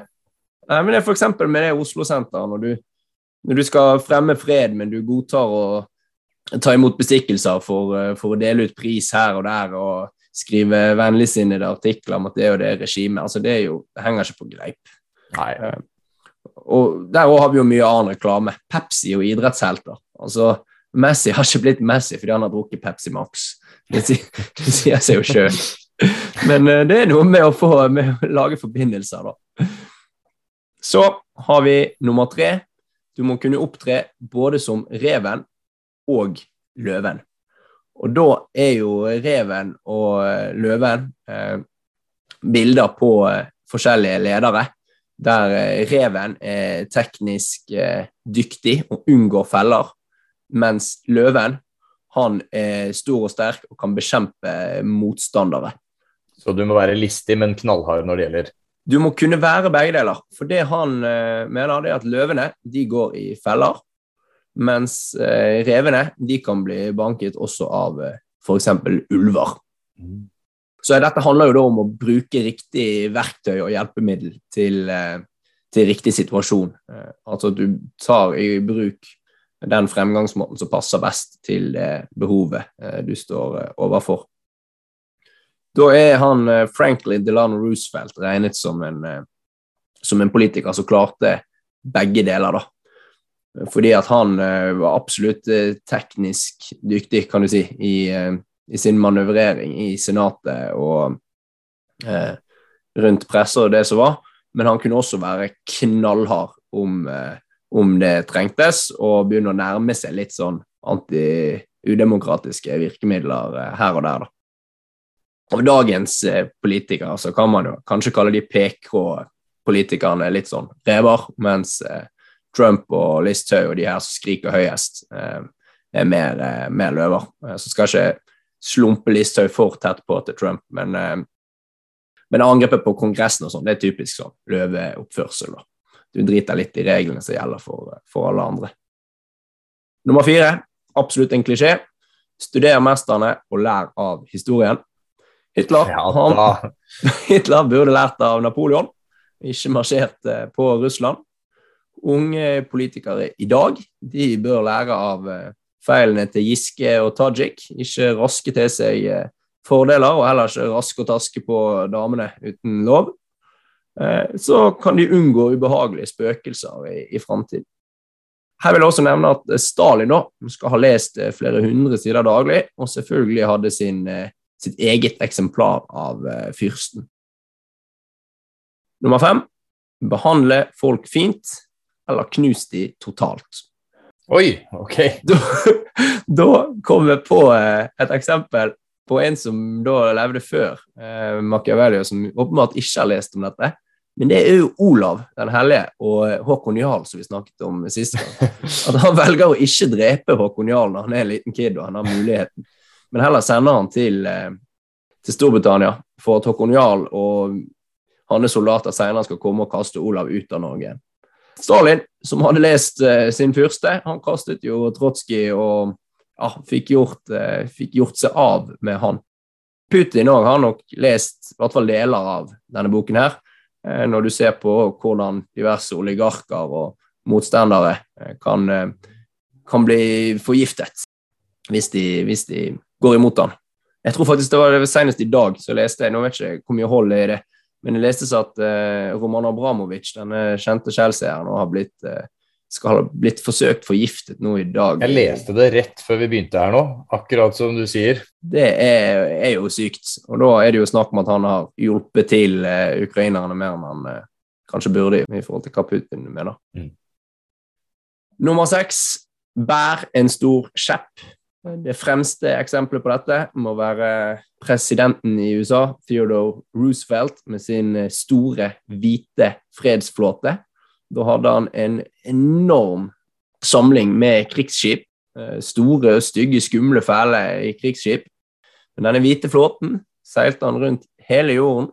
Nei, men det er eksempel med det Oslo-senteret, når, du- når du skal fremme fred, men du godtar å ta imot bestikkelser for, eh, for å dele ut pris her og der, og skrive vennligsinnede artikler om at det og det regimet, altså det, er jo, det henger ikke på greip. Nei. Og der òg har vi jo mye annen reklame. Pepsi og idrettshelter. Altså, Messi har ikke blitt Messi fordi han har drukket Pepsi Max. Det sier, det sier seg jo sjøl. Men eh, det er noe med å få med å lage forbindelser, da. Så har vi nummer tre. Du må kunne opptre både som reven og løven. Og da er jo reven og eh, løven eh, bilder på eh, forskjellige ledere, der eh, reven er teknisk eh, dyktig og unngår feller, mens løven han er stor og sterk og kan bekjempe motstandere. Så du må være listig, men knallhard når det gjelder. Du må kunne være begge deler. For det han eh, mener, det er at løvene de går i feller, mens eh, revene de kan bli banket også av eh, f.eks. ulver. Så dette handler jo da om å bruke riktig verktøy og hjelpemiddel til, eh, til riktig situasjon. Altså at du tar i bruk den fremgangsmåten som passer best til det behovet eh, du står overfor. Da er han eh, Franklin Delano Roosevelt regnet som en, eh, som en politiker som klarte begge deler, da. Fordi at han eh, var absolutt teknisk dyktig, kan du si, i, i sin manøvrering i Senatet og eh, rundt presser og det som var. men han kunne også være knallhard om, eh, om det trengtes, og begynne å nærme seg litt sånn anti-udemokratiske virkemidler her og der. da. Av dagens eh, politikere så kan man jo kanskje kalle de PK-politikerne litt sånn rever, mens eh, Trump og Listhaug og de her som skriker høyest, eh, er mer, mer løver. Så skal ikke slumpe Listhaug for tett på til Trump, men, men angrepet på Kongressen og sånn, det er typisk sånn løveoppførsel. da. Du driter litt i reglene som gjelder for, for alle andre. Nummer fire, absolutt en klisjé. Studer mesterne og lær av historien. Hitler, Ja, han. Hitler burde lært av Napoleon, ikke marsjert eh, på Russland. Unge politikere i dag de bør lære av eh, feilene til Giske og Tajik. Ikke raske til seg eh, fordeler, og heller ikke raske og taske på damene uten lov. Så kan de unngå ubehagelige spøkelser i, i framtiden. Her vil jeg også nevne at Stalin da, skal ha lest flere hundre sider daglig, og selvfølgelig hadde sin, sitt eget eksemplar av eh, fyrsten. Nummer fem behandle folk fint, eller knus de totalt. Oi, ok. Da, da kom jeg på eh, et eksempel på en som da levde før eh, Machiavelli, som åpenbart ikke har lest om dette. Men det er jo Olav den hellige og Håkon Jarl, som vi snakket om sist gang. At han velger å ikke drepe Håkon Jarl når han er en liten kid og han har muligheten, men heller sender han til, eh, til Storbritannia for at Håkon Jarl og hans soldater senere skal komme og kaste Olav ut av Norge. Stalin, som hadde lest eh, sin fyrste, han kastet jo Trotskij og ja, fikk, gjort, eh, fikk gjort seg av med han. Putin òg har nok lest i hvert fall deler av denne boken her. Eh, når du ser på hvordan diverse oligarker og motstandere eh, kan, eh, kan bli forgiftet hvis de, hvis de går imot han. Jeg tror faktisk det var det senest i dag så leste jeg, nå vet jeg ikke hvor mye hold det er i det, men det så at eh, Roman Abramovic, denne kjente Chelsea-eieren, har blitt, eh, skal ha blitt forsøkt forgiftet nå i dag. Jeg leste det rett før vi begynte her nå, akkurat som du sier. Det er, er jo sykt. Og da er det jo snakk om at han har hjulpet til eh, ukrainerne mer enn han eh, kanskje burde i forhold til hva Putin mener. Mm. Nummer seks bær en stor kjepp. Det fremste eksempelet på dette må være presidenten i USA, Theodore Roosevelt, med sin eh, store, hvite fredsflåte. Da hadde han en enorm samling med krigsskip. eh, Store, stygge, skumle, fæle i krigsskip. Men denne hvite flåten seilte han rundt hele jorden.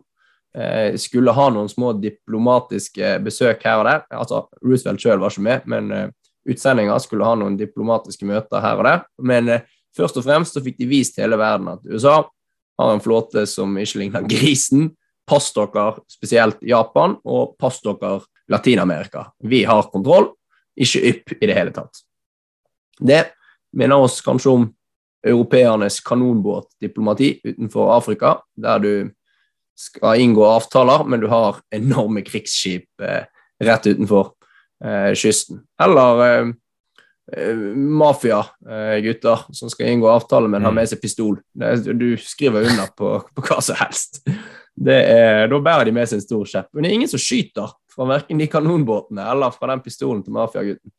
Eh, skulle ha noen små diplomatiske besøk her og der. Altså, Roosevelt sjøl var ikke med, men utsendinger skulle ha noen diplomatiske møter her og der. Men eh, først og fremst så fikk de vist hele verden at USA har en flåte som ikke ligner grisen. Pass dere spesielt Japan, og pass dere Latin-Amerika. Vi har kontroll, ikke ypp i det hele tatt. Det minner oss kanskje om europeernes kanonbåtdiplomati utenfor Afrika, der du skal inngå avtaler, men du har enorme krigsskip eh, rett utenfor kysten. Eller eh, eh, som skal inngå avtale, men har med seg pistol. Det, du skriver under på, på hva som helst. Det er, da bærer de med seg en stor kjepp. Men det er ingen som skyter fra verken de kanonbåtene eller fra den pistolen til mafiagutten.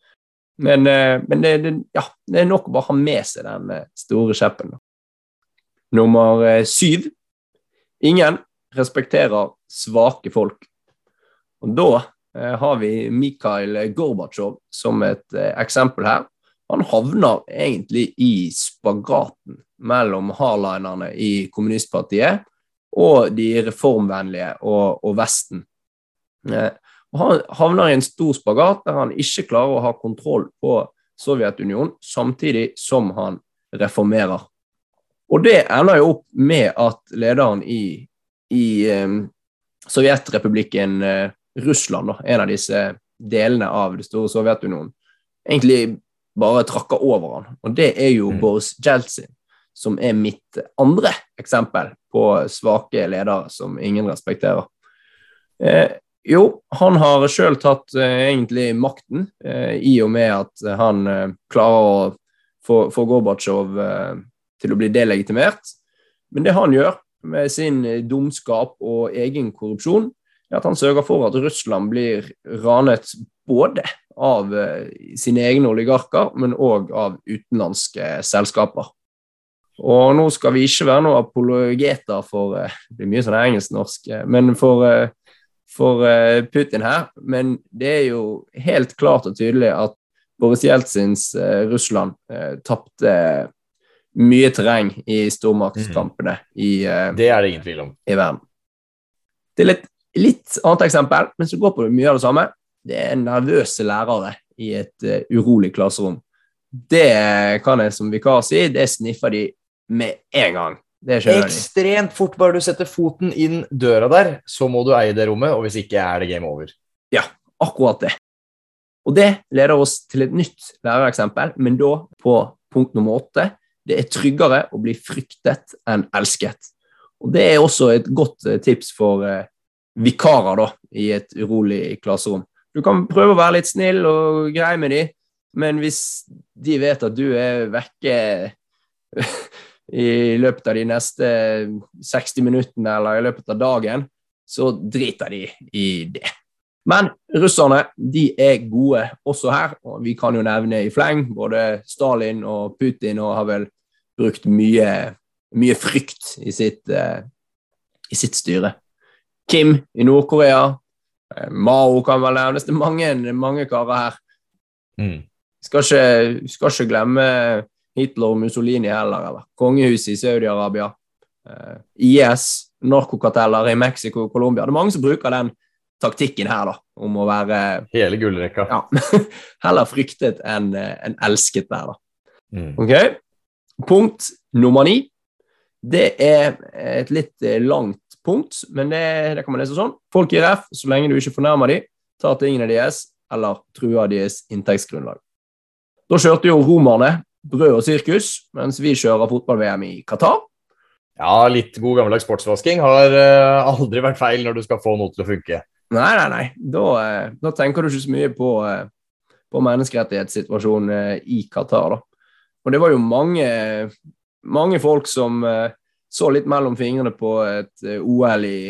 Men, eh, men det, det, ja, det er nok å bare ha med seg den eh, store kjeppen. Nummer eh, syv. Ingen respekterer svake folk. Og da eh, har vi Mikhail Gorbatsjov som et eh, eksempel her. Han havner egentlig i spagaten mellom hardlinerne i kommunistpartiet og de reformvennlige og, og Vesten. Eh, han havner i en stor spagat der han ikke klarer å ha kontroll på Sovjetunionen, samtidig som han reformerer. Og det ender jo opp med at lederen i, i um, Sovjetrepublikken eh, Russland, da, en av disse delene av det store Sovjetunionen, egentlig bare trakker over han. Og det er jo Mm. Boris Jeltsin, som er mitt andre eksempel på svake ledere som ingen respekterer. Eh, jo, han har sjøl tatt eh, egentlig makten, eh, i og med at han eh, klarer å få, få Gorbatsjov eh, til å bli delegitimert. Men det han gjør med sin eh, dumskap og egen korrupsjon, er at han sørger for at Russland blir ranet både av eh, sine egne oligarker, men òg av utenlandske selskaper. Og nå skal vi ikke være noen apologeter for eh, Det blir mye sånn engelsk-norsk, eh, men for, for Putin her. Men det er jo helt klart og tydelig at Boris Jeltsins Russland tapte mye terreng i stormaktskampene i, eh, Det er det ingen tvil om. i verden. Det er litt, litt annet eksempel, men som går på mye av det samme. Det er nervøse lærere i et uh, urolig klasserom. Det kan jeg som vikar si, det sniffer de med en gang. Det skjønner de. Ekstremt fort. Bare du setter foten inn døra der, så må du eie det rommet, og hvis ikke er det game over. Ja, Akkurat det. Og det leder oss til et nytt lærereksempel, men da på punkt nummer åtte. Det er tryggere å bli fryktet enn elsket. Og det er også et godt eh, tips for eh, vikarer da, i et urolig klasserom. Du kan prøve å være litt snill og grei med dem, men hvis de vet at du er vekke i løpet av de neste 60 minuttene eller i løpet av dagen, så driter de i det. Men russerne de er gode også her, og vi kan jo nevne i fleng både Stalin og Putin og har vel brukt mye, mye frykt i sitt, eh, i sitt styre. Kim i Nord-Korea, eh, Mao kan vel nevnes, det er mange, mange karer her. Mm. Skal ikke, skal ikke glemme Hitler og Mussolini heller, eller kongehuset i Saudi-Arabia. eh, IS, narkokarteller i Mexico og Colombia. Det er mange som bruker den taktikken her, da, om å være Hele gullrekka. ja, heller fryktet enn en elsket der, da. Mm. Ok? Punkt nummer ni. Det er et litt eh, langt punkt, men det, det kan man lese sånn. Folk gir F så lenge du ikke fornærmer dem, tar tingene deres eller truer deres inntektsgrunnlag. Da kjørte jo romerne brød og sirkus, mens vi kjører fotball-VM i Qatar. Ja, litt god gammeldags sportsvasking har uh, aldri vært feil når du skal få noe til å funke. Nei, nei, nei. Da, uh, da tenker du ikke så mye på, uh, på menneskerettighetssituasjonen i Qatar, da. Og det var jo mange, mange folk som eh, så litt mellom fingrene på et eh, OL i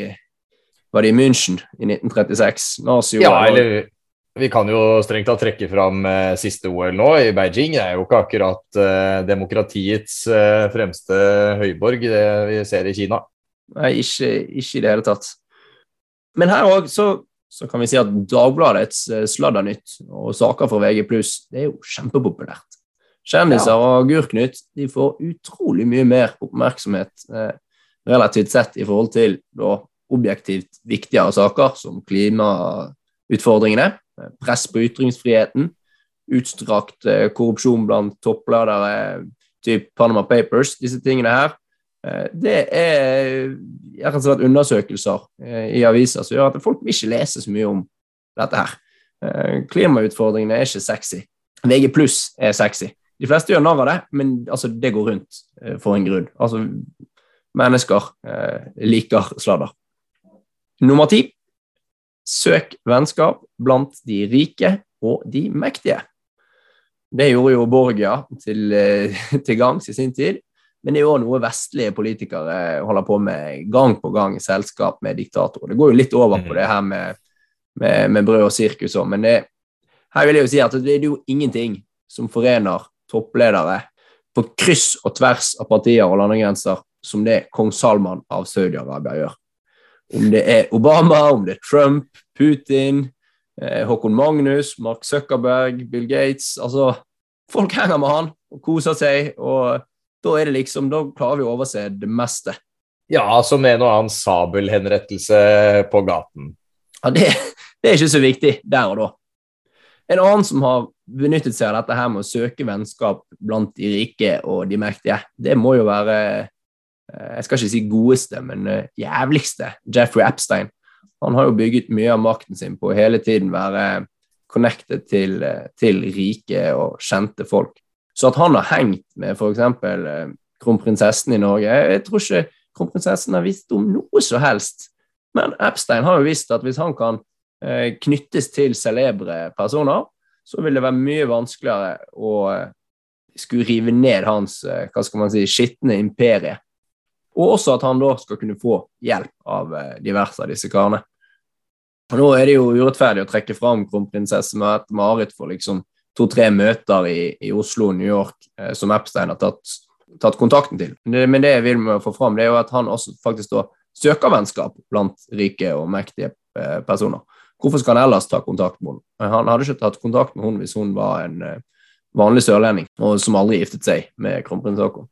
Var det i München i 1936? Nazi-OL. Ja, eller vi kan jo strengt tatt trekke fram eh, siste OL nå, i Beijing. Det er jo ikke akkurat eh, demokratiets eh, fremste høyborg, det vi ser i Kina. Nei, ikke, ikke i det hele tatt. Men her òg så, så kan vi si at Dagbladets eh, sladdernytt og saker fra VG+, det er jo kjempepopulært. Kjendiser og gurknytt, de får utrolig mye mer oppmerksomhet eh, relativt sett i forhold til da, objektivt viktigere saker som klimautfordringene, eh, press på ytringsfriheten, utstrakt eh, korrupsjon blant toppledere, typ Panama Papers, disse tingene her. Eh, Det er rett og slett undersøkelser eh, i aviser som gjør at folk vil ikke lese så mye om dette her. Eh, Klimautfordringene er ikke sexy. VG pluss er sexy. De fleste gjør narr av det, men altså, det går rundt eh, for en grunn. Altså, mennesker eh, liker sladder. Nummer ti. Søk vennskap blant de rike og de mektige. Det gjorde jo Borgia til, eh, til gangs i sin tid, men det er jo også noe vestlige politikere holder på med gang på gang i selskap med diktatorer. Det går jo litt over på Mhm. det her med, med, med brød og sirkus òg, men det, her vil jeg jo si at det er jo ingenting som forener toppledere på kryss og tvers av partier og landegrenser som det kong Salman av Saudi-Arabia gjør. Om det er Obama, om det er Trump, Putin, eh, Håkon Magnus, Mark Zuckerberg, Bill Gates altså, Folk henger med han og koser seg, og da er det liksom, da klarer vi å overse det meste. Ja, som en og annen sabelhenrettelse på gaten. Ja, det, det er ikke så viktig der og da. En annen som har benyttet seg av dette her med å søke vennskap blant de rike og de mektige, det må jo være eh, Jeg skal ikke si godeste, men eh, jævligste Jeffrey Epstein. Han har jo bygget mye av makten sin på å hele tiden være connected til, eh, til rike og kjente folk. Så at han har hengt med f.eks. Kronprinsessen i Norge Jeg tror ikke kronprinsessen har visst om noe som helst. Men Epstein har jo visst at hvis han kan knyttes til celebre personer, så vil det være mye vanskeligere å eh, skulle rive ned hans eh, hva skal man si, skitne imperie. Og også at han da skal kunne få hjelp av eh, diverse av disse karene. Nå er det jo urettferdig å trekke fram kronprinsesse Mette-Marit for liksom to-tre møter i, i, Oslo og New York eh, som Epstein har tatt, tatt kontakten til. Men det jeg vil med få fram, det er jo at han også faktisk da søker vennskap blant rike og mektige eh, personer. Hvorfor skal han ellers ta kontakt med henne? Han hadde ikke tatt kontakt med henne hvis hun var en eh, vanlig sørlending og som aldri giftet seg med kronprins Haakon.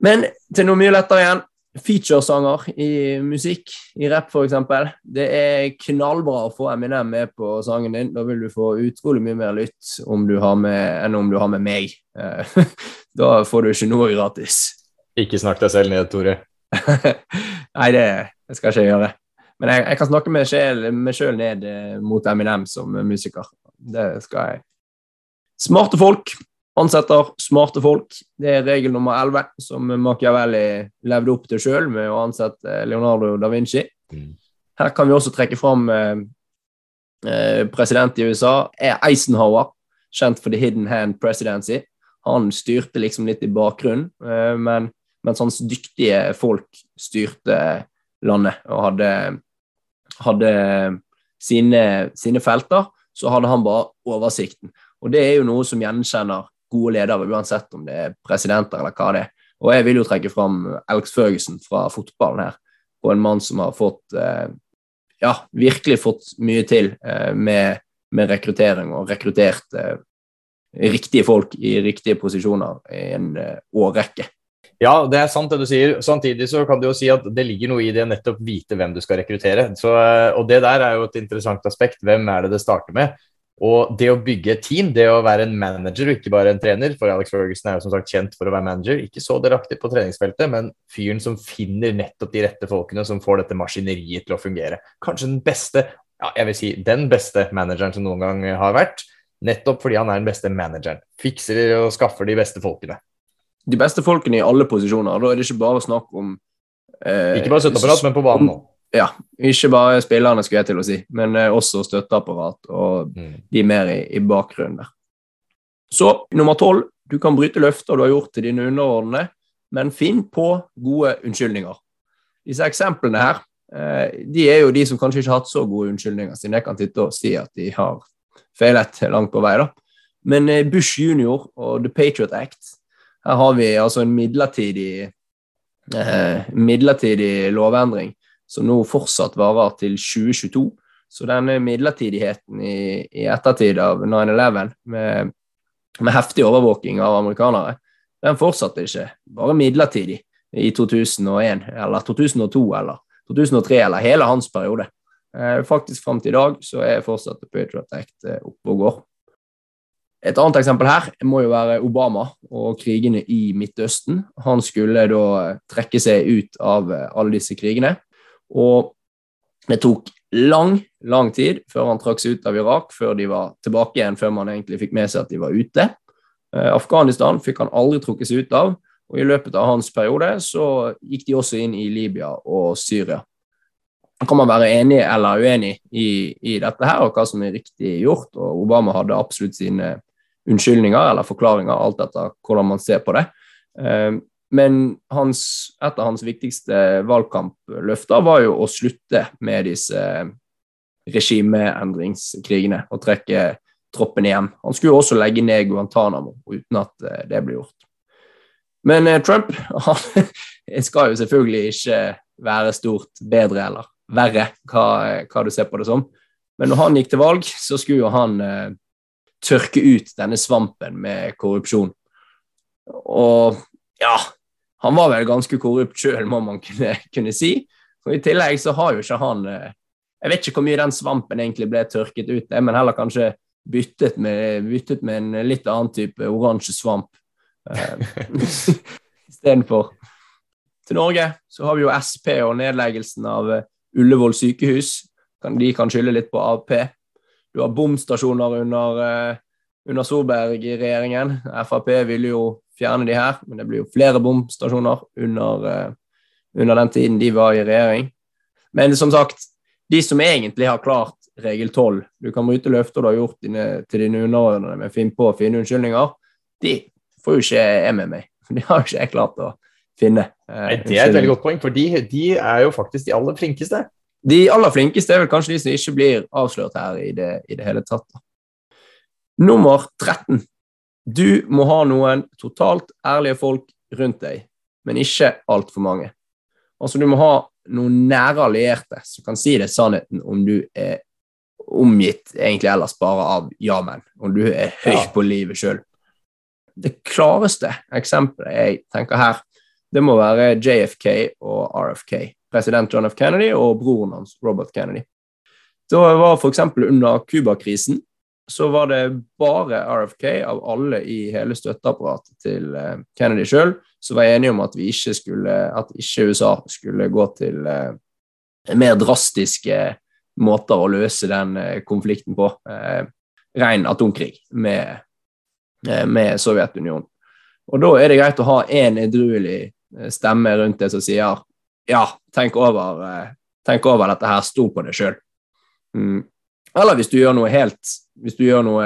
Men til noe mye lettere igjen featuresanger i musikk, i rapp f.eks. Det er knallbra å få Eminem med på sangen din. Da vil du få utrolig mye mer lytt om med, enn om du har med meg. Eh, da får du ikke noe gratis. Ikke snakk deg selv ned, Tore. Nei, det, det, skal ikke jeg gjøre. Men jeg, jeg kan snakke meg sjøl ned eh, mot Eminem som musiker. Det skal jeg. Smarte folk ansetter smarte folk. Det er regel nummer 11, som Machiavelli levde opp til sjøl med å ansette Leonardo da Vinci. Mm. Her kan vi også trekke fram eh, eh president i USA, er Eisenhower, kjent for The Hidden Hand Presidency. Han styrte liksom litt i bakgrunnen, eh, men, mens hans dyktige folk styrte landet og hadde, hadde sine, sine felter, så hadde han bare oversikten. Og det er jo noe som gjenkjenner gode ledere, uansett om det er presidenter eller hva det er. Og jeg vil jo trekke fram Alex Ferguson fra fotballen her, og en mann som har fått eh, ja, virkelig fått mye til eh, med, med, rekruttering og rekruttert eh, riktige folk i riktige posisjoner i en årrekke. Ja, det er sant det du sier. Samtidig så kan du jo si at det ligger noe i det å nettopp vite hvem du skal rekruttere. Så, og det der er jo et interessant aspekt. Hvem er det det starter med? Og det å bygge et team, det å være en manager og ikke bare en trener For Alex Ferguson er jo som sagt kjent for å være manager. Ikke så delaktig på treningsfeltet, men fyren som finner nettopp de rette folkene som får dette maskineriet til å fungere. Kanskje den beste, ja, jeg vil si den beste manageren som noen gang har vært. Nettopp fordi han er den beste manageren. Fikser og skaffer de beste folkene. De beste folkene i alle posisjoner. Da er det ikke bare snakk om eh, Ikke bare støtteapparat, men på banen òg. ja, ikke bare spillerne, skulle jeg til å si, men eh, også støtteapparat og mm. de mer i, i bakgrunnen der. Så nummer tolv, du kan bryte løfter du har gjort til dine underordnede, men finn på gode unnskyldninger. Disse eksemplene her, eh, de er jo de som kanskje ikke har hatt så gode unnskyldninger, siden jeg kan titte og si at de har feilet langt på vei, da. Men eh, Bush junior og The Patriot Act, her har vi altså en midlertidig, eh, midlertidig lovendring som nå fortsatt varer til 2022. Så denne midlertidigheten i, i ettertid av 9-11, med, med, heftig overvåking av amerikanere, den fortsatte ikke bare midlertidig i 2001 eller 2002 eller 2003 eller hele hans periode. Eh, faktisk fram til i dag så er fortsatt Patriot Act eh, oppe og går. Et annet eksempel her må jo være Obama og krigene i Midtøsten. Han skulle da trekke seg ut av eh, alle disse krigene. Og det tok lang, lang tid før han trakk seg ut av Irak, før de var tilbake igjen, før man egentlig fikk med seg at de var ute. Eh, Afghanistan fikk han aldri trukket seg ut av, og i løpet av hans periode så gikk de også inn i Libya og Syria. Kan man være enig eller uenig i, i dette her, og hva som er riktig gjort? og Obama hadde absolutt sine unnskyldninger eller forklaringer, alt etter hvordan man ser på det. Eh, men hans, et av hans viktigste valgkampløfter var jo å slutte med disse regimeendringskrigene og trekke troppene hjem. Han skulle jo også legge ned Guantánamo uten at eh, det ble gjort. Men eh, Trump han skal jo selvfølgelig ikke være stort bedre eller verre, hva, hva, du ser på det som. Men når han gikk til valg, så skulle jo han eh, tørke ut denne svampen med korrupsjon. Og ja, han var vel ganske korrupt sjøl, må man kunne, kunne, si. Og I tillegg så har jo ikke han eh, Jeg vet ikke hvor mye den svampen egentlig ble tørket ut, men heller kanskje byttet med, byttet med en litt annen type oransje svamp uh, istedenfor. Til Norge så har vi jo Sp og nedleggelsen av eh, Ullevål sykehus. De kan skylde litt på Ap. Du har bomstasjoner under, under Solberg-regjeringen. Frp ville jo fjerne de her, men det blir jo flere bomstasjoner under, uh, under den tiden de var i regjering. Men som sagt, de som egentlig har klart regel 12, du kan bryte løfter du har gjort dine, til dine underordnede med finn på fine unnskyldninger, de får jo ikke jeg med meg. De har jo ikke jeg klart å finne. Eh, Nei, det er et veldig godt poeng, for de, de, er jo faktisk de aller flinkeste. De aller flinkeste er vel kanskje de som ikke blir avslørt her i det, i det hele tatt. Nummer 13. Du må ha noen totalt ærlige folk rundt deg, men ikke altfor mange. Altså, du må ha noen nære allierte som kan si deg sannheten om du er omgitt egentlig ellers bare av ja-menn, om du er høyt Ja. på livet sjøl. Det klareste eksempelet jeg tenker her, det må være JFK og RFK. President John F. Kennedy og broren hans, Robert Kennedy. Da var f.eks. under Cuba-krisen så var det bare RFK av alle i hele støtteapparatet til eh, Kennedy sjøl som var enige om at, ikke skulle, at ikke USA skulle gå til eh, mer drastiske måter å løse den eh, konflikten på. Ren atomkrig med, med Sovjetunionen. Og da er det greit å ha én edruelig stemme rundt det som sier ja, tenk over, eh, tenk over dette her, stol på det sjøl. Mm. Eller hvis du gjør noe helt Hvis du gjør noe,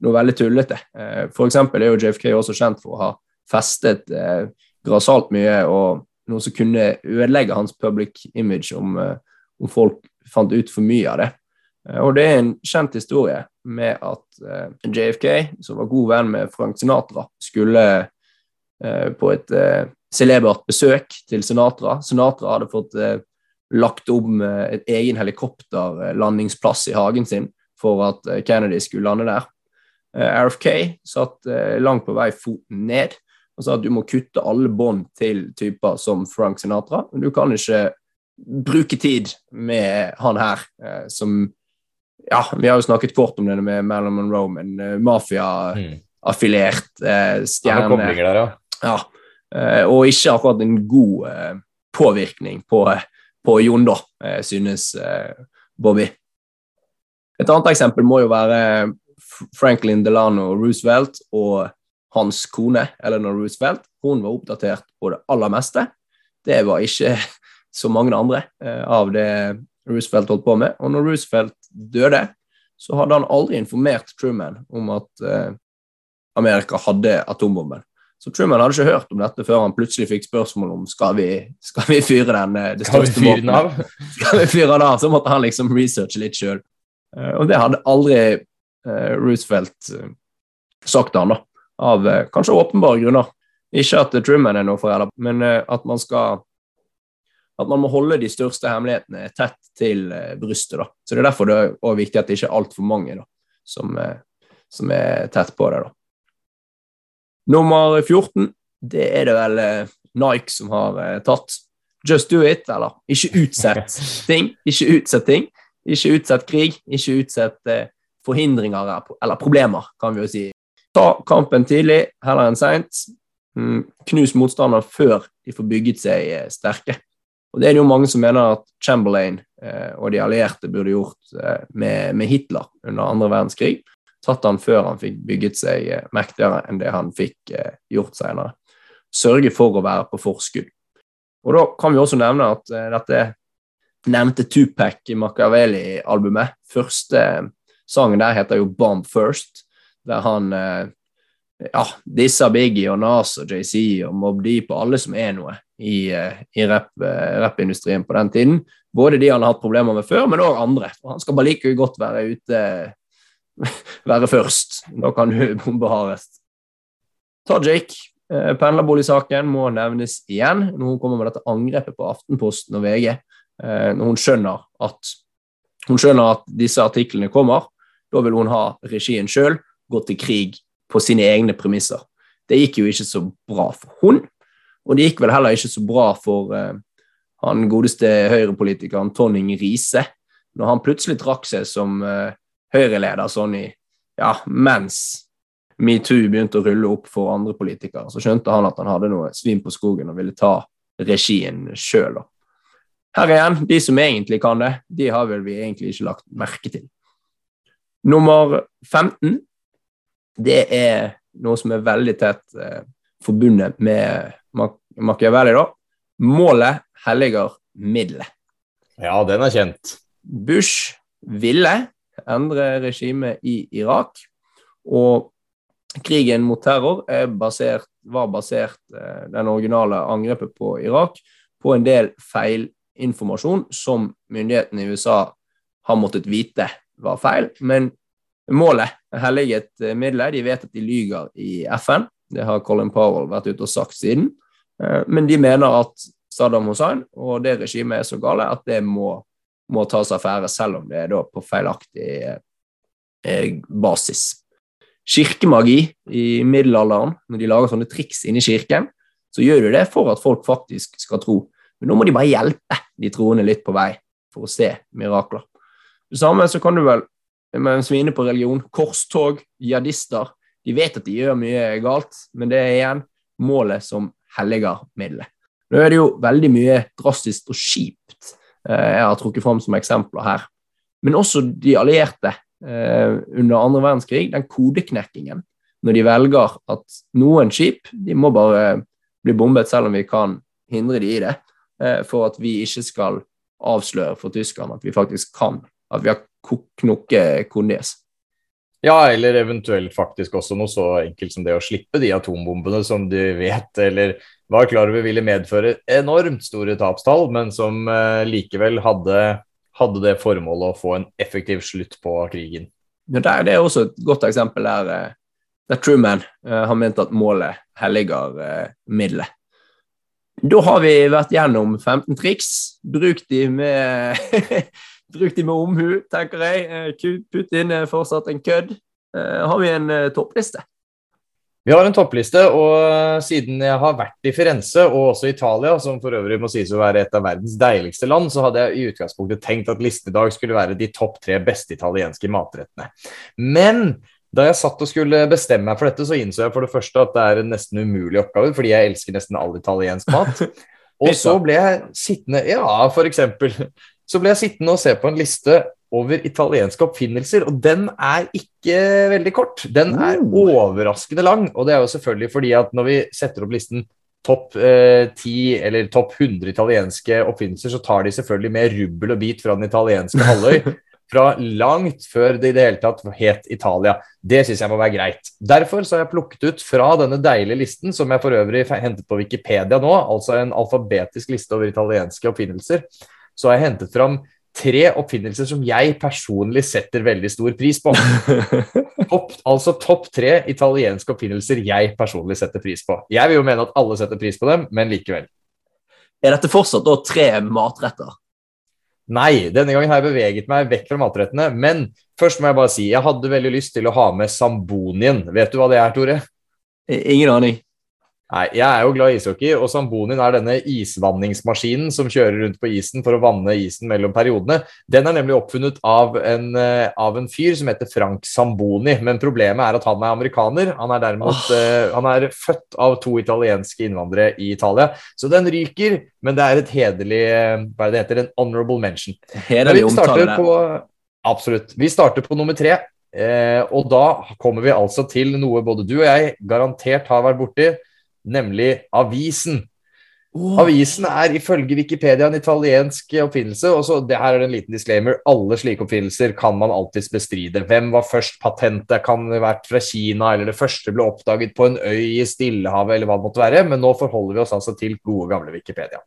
noe veldig tullete. F.eks. For eksempel er jo JFK også kjent for å ha festet eh, grassat mye, og noe som kunne ødelegge hans public image om, eh, om folk fant ut for mye av det. Eh, Og det er en kjent historie med at eh, JFK, som var god venn med Frank Sinatra, skulle eh, på et eh, celebert besøk til Sinatra. Sinatra hadde fått eh, lagt om eh, et egen helikopterlandingsplass i hagen sin for at eh, Kennedy skulle lande der. Eh, RFK satt eh, langt på vei foten ned og sa at du må kutte alle bånd til typer som Frank Sinatra. Men du kan ikke bruke tid med han her, eh, som Ja, vi har jo snakket kort om det med Marilyn Monroe, men eh, mafia Affilert Mm. eh, er noen stjerne. der, ja. Ja, eh, og ikke akkurat en god eh, påvirkning på, på Jon, da, eh, synes eh, Bobby. Et annet eksempel må jo være Franklin Delano Roosevelt og hans kone Eleanor Roosevelt. Hun var oppdatert på det aller meste. Det var ikke så mange andre eh, av det Roosevelt holdt på med. Og når Roosevelt døde, så hadde han aldri informert Truman om at eh, Amerika hadde atombomben. Så Truman hadde ikke hørt om dette før han plutselig fikk spørsmål om skal vi, skal vi fyre den, eh, det største av? Skal vi fyre den av? Så måtte han liksom researche litt sjøl. Og det hadde aldri eh, Roosevelt eh, sagt til han, da. Av eh, kanskje åpenbare grunner. Ikke at Truman er noe forræder, men eh, at man skal at man må holde de største hemmelighetene tett til eh, brystet. da. Så Det er derfor det er viktig at det ikke er altfor mange da, som, eh, som er tett på det. da. Nummer 14, det er det vel eh, Nike som har eh, tatt. Just do it, eller ikke utsett ting. Ikke utsett ting. Ikke utsett krig. Ikke utsett eh, forhindringer eller- problemer, kan vi jo si. Ta kampen tidlig, heller enn seint. Mm, knus motstander før de får bygget seg sterke. Og Det er det jo mange som mener at Chamberlain og de allierte burde gjort med, med Hitler under andre verdenskrig. Tatt han før han fikk bygget seg eh, mektigere enn det han fikk eh, gjort senere. Sørge for å være på forskudd. Og Da kan vi også nevne at eh, dette nevnte Tupac i Machiavelli-albumet Første sangen der heter jo Bomb First, der han ja, disser Biggie og Nas og JC og Mob Deep og alle som er noe i, i rappindustrien rap- på den tiden. Både de han har hatt problemer med før, men òg andre. Og han skal bare like godt være ute være først. Da kan du bombe hardest. Tajik, eh, pendlerboligsaken, må nevnes igjen når hun kommer med dette angrepet på Aftenposten og VG. Eh, når hun skjønner at hun skjønner at disse artiklene kommer, da vil hun ha regien sjøl gå til krig på sine egne premisser. Det gikk jo ikke så bra for hun, og det gikk vel heller ikke så bra for eh, han godeste høyrepolitikeren Tonning Riise, når han plutselig trakk seg som høyreleder sånn i ja, mens metoo begynte å rulle opp for andre politikere. Så skjønte han at han hadde noe svin på skogen og ville ta regien sjøl. Her igjen, de som egentlig kan det, de har vel vi egentlig ikke lagt merke til. Nummer 15, det er noe som er veldig tett eh, forbundet med Mac Machiavelli. da. Målet helliger middelet. Ja, den er kjent. Bush ville endre regimet i Irak, og krigen mot terror er basert, var basert, eh, den originale angrepet på Irak, på en del feil informasjon som myndighetene i USA har måttet vite var feil. Men målet er helliget middelet. De vet at de lyger i FN. Det har Colin Powell vært ute og sagt siden. Eh, men de mener at Saddam Hussein og det regimet er så gale at det må, må tas affære, selv om det er på feilaktig eh, basis. Kirkemagi i middelalderen, når de lager sånne triks inni kirken, så gjør de det for at folk faktisk skal tro. Men nå må de bare hjelpe de troende litt på vei for å se mirakler. Det samme så kan du vel, mens vi er inne på religion, korstog, jihadister De vet at de gjør mye galt, men det er igjen målet som helliger middelet. Nå er det jo veldig mye drastisk og kjipt jeg har trukket fram som eksempler her. Men også de allierte eh, under andre verdenskrig, den kodeknekkingen, når de velger at noen skip de må bare bli bombet selv om vi kan hindre de i det, eh, for at vi ikke skal avsløre for tyskerne at vi faktisk kan at vi har knokket Kondes. Ja, eller eventuelt faktisk også noe så enkelt som det å slippe de atombombene som de vet eller var klar over ville medføre enormt store tapstall, men som eh, likevel hadde, hadde, det formålet å få en effektiv slutt på krigen. Ja, det er også et godt eksempel der, eh, der Truman eh, har ment at målet helliger middelet. Da har vi vært gjennom 15 triks. Bruk de med Bruk de med omhu, tenker jeg. Putt Putin er fortsatt en kødd. Eh, har vi en eh, toppliste? Vi har en toppliste, og siden jeg har vært i Firenze og også Italia, som for øvrig må sies å være et av verdens deiligste land, så hadde jeg i utgangspunktet tenkt at listedag skulle være de topp tre beste italienske matrettene. Men da jeg satt og skulle bestemme meg for dette, så innså jeg for det første at det er en nesten umulig oppgave, fordi jeg elsker nesten all italiensk mat. Og så ble jeg sittende Ja, for eksempel så ble jeg sittende og se på en liste over italienske oppfinnelser, og den er ikke veldig kort. Den er Oh. overraskende lang, og det er jo selvfølgelig fordi at når vi setter opp listen topp eh, 10 eller topp 100 italienske oppfinnelser, så tar de selvfølgelig med rubbel og bit fra den italienske halvøy. Fra langt før det i det hele tatt het Italia. Det syns jeg må være greit. Derfor så har jeg plukket ut fra denne deilige listen, som jeg for øvrig hentet på Wikipedia nå, altså en alfabetisk liste over italienske oppfinnelser, så har jeg hentet fram tre oppfinnelser som jeg personlig setter veldig stor pris på. Topp, altså topp tre italienske oppfinnelser jeg personlig setter pris på. Jeg vil jo mene at alle setter pris på dem, men likevel. Er dette fortsatt da tre matretter? Nei, denne gangen har jeg beveget meg vekk fra matrettene. Men først må jeg bare si jeg hadde veldig lyst til å ha med sambonien. Vet du hva det er, Tore? Ingen aning. Nei, Jeg er jo glad i ishockey, og Sambonin er denne isvanningsmaskinen som kjører rundt på isen for å vanne isen mellom periodene. Den er nemlig oppfunnet av en, eh, av en fyr som heter Frank Samboni. Men problemet er at han er amerikaner. Han er derimot oh. uh, han er født av to italienske innvandrere i Italia. Så den ryker, men det er et hederlig eh, Hva er det det heter? En honorable mention. Men Hederlig vi starter omtale på Absolutt. Vi starter på nummer tre. uh, og da kommer vi altså til noe både du og jeg garantert har vært borti, nemlig avisen. Oh. Avisen er ifølge Wikipedia en italiensk oppfinnelse. og så det her er en liten disclaimer. Alle slike oppfinnelser kan man alltids bestride. Hvem var først patentet? Kan det ha vært fra Kina, eller det første ble oppdaget på en øy i Stillehavet, eller hva det måtte være. Men nå forholder vi oss altså til gode, gamle Wikipedia.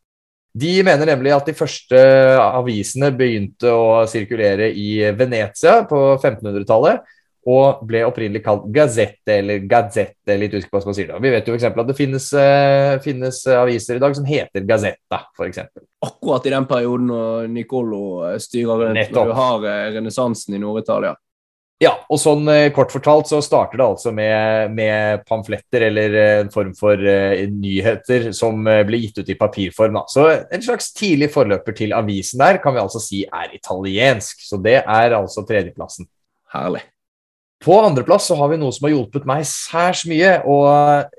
De mener nemlig at de første avisene begynte å sirkulere i Venezia på 1500-tallet, og ble opprinnelig kalt gazette eller gazette, litt usikker på hva man sier da. Vi vet jo eksempel at det finnes, eh, finnes aviser i dag som heter Gazetta, eksempel. Akkurat i den perioden når Nicolo eh, styrer rundt, Nettopp. når du har eh, renessansen i Nord-Italia. Ja, og sånn eh, kort fortalt så starter det altså med, med pamfletter eller eh, en form for uh, nyheter som blir gitt ut i papirform. Da. Så en slags tidlig forløper til avisen der kan vi altså si er italiensk. Så det er altså tredjeplassen. Herlig. På andreplass så har vi noe som har hjulpet meg særs mye, og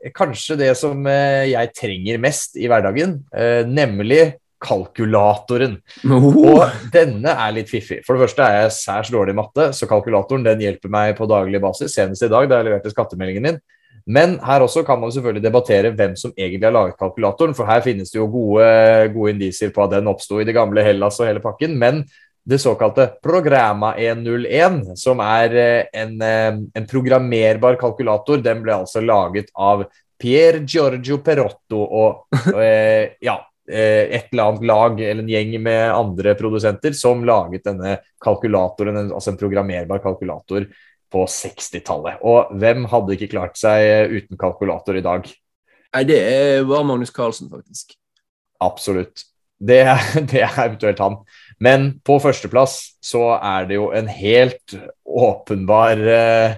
eh, kanskje det som eh, jeg trenger mest i hverdagen, eh, nemlig kalkulatoren. Og denne er litt fiffig. For det første er jeg særs dårlig i matte, så kalkulatoren den hjelper meg på daglig basis, senest i dag da jeg leverte skattemeldingen min. Men her også kan man selvfølgelig debattere hvem som egentlig har laget kalkulatoren, for her finnes det jo gode, gode indisier på at den oppsto i det gamle Hellas og hele pakken. Men det såkalte Programma 101, som er eh, en, eh, en programmerbar kalkulator, den ble altså laget av Pier Giorgio Perotto og, og eh, ja, et eller annet lag eller en gjeng med andre produsenter som laget denne kalkulatoren, altså en programmerbar kalkulator på 60-tallet. Og hvem hadde ikke klart seg uten kalkulator i dag? Nei, det var Magnus Carlsen, faktisk. Absolutt. Det, det er eventuelt han. Men på førsteplass så er det jo en helt åpenbar, eh,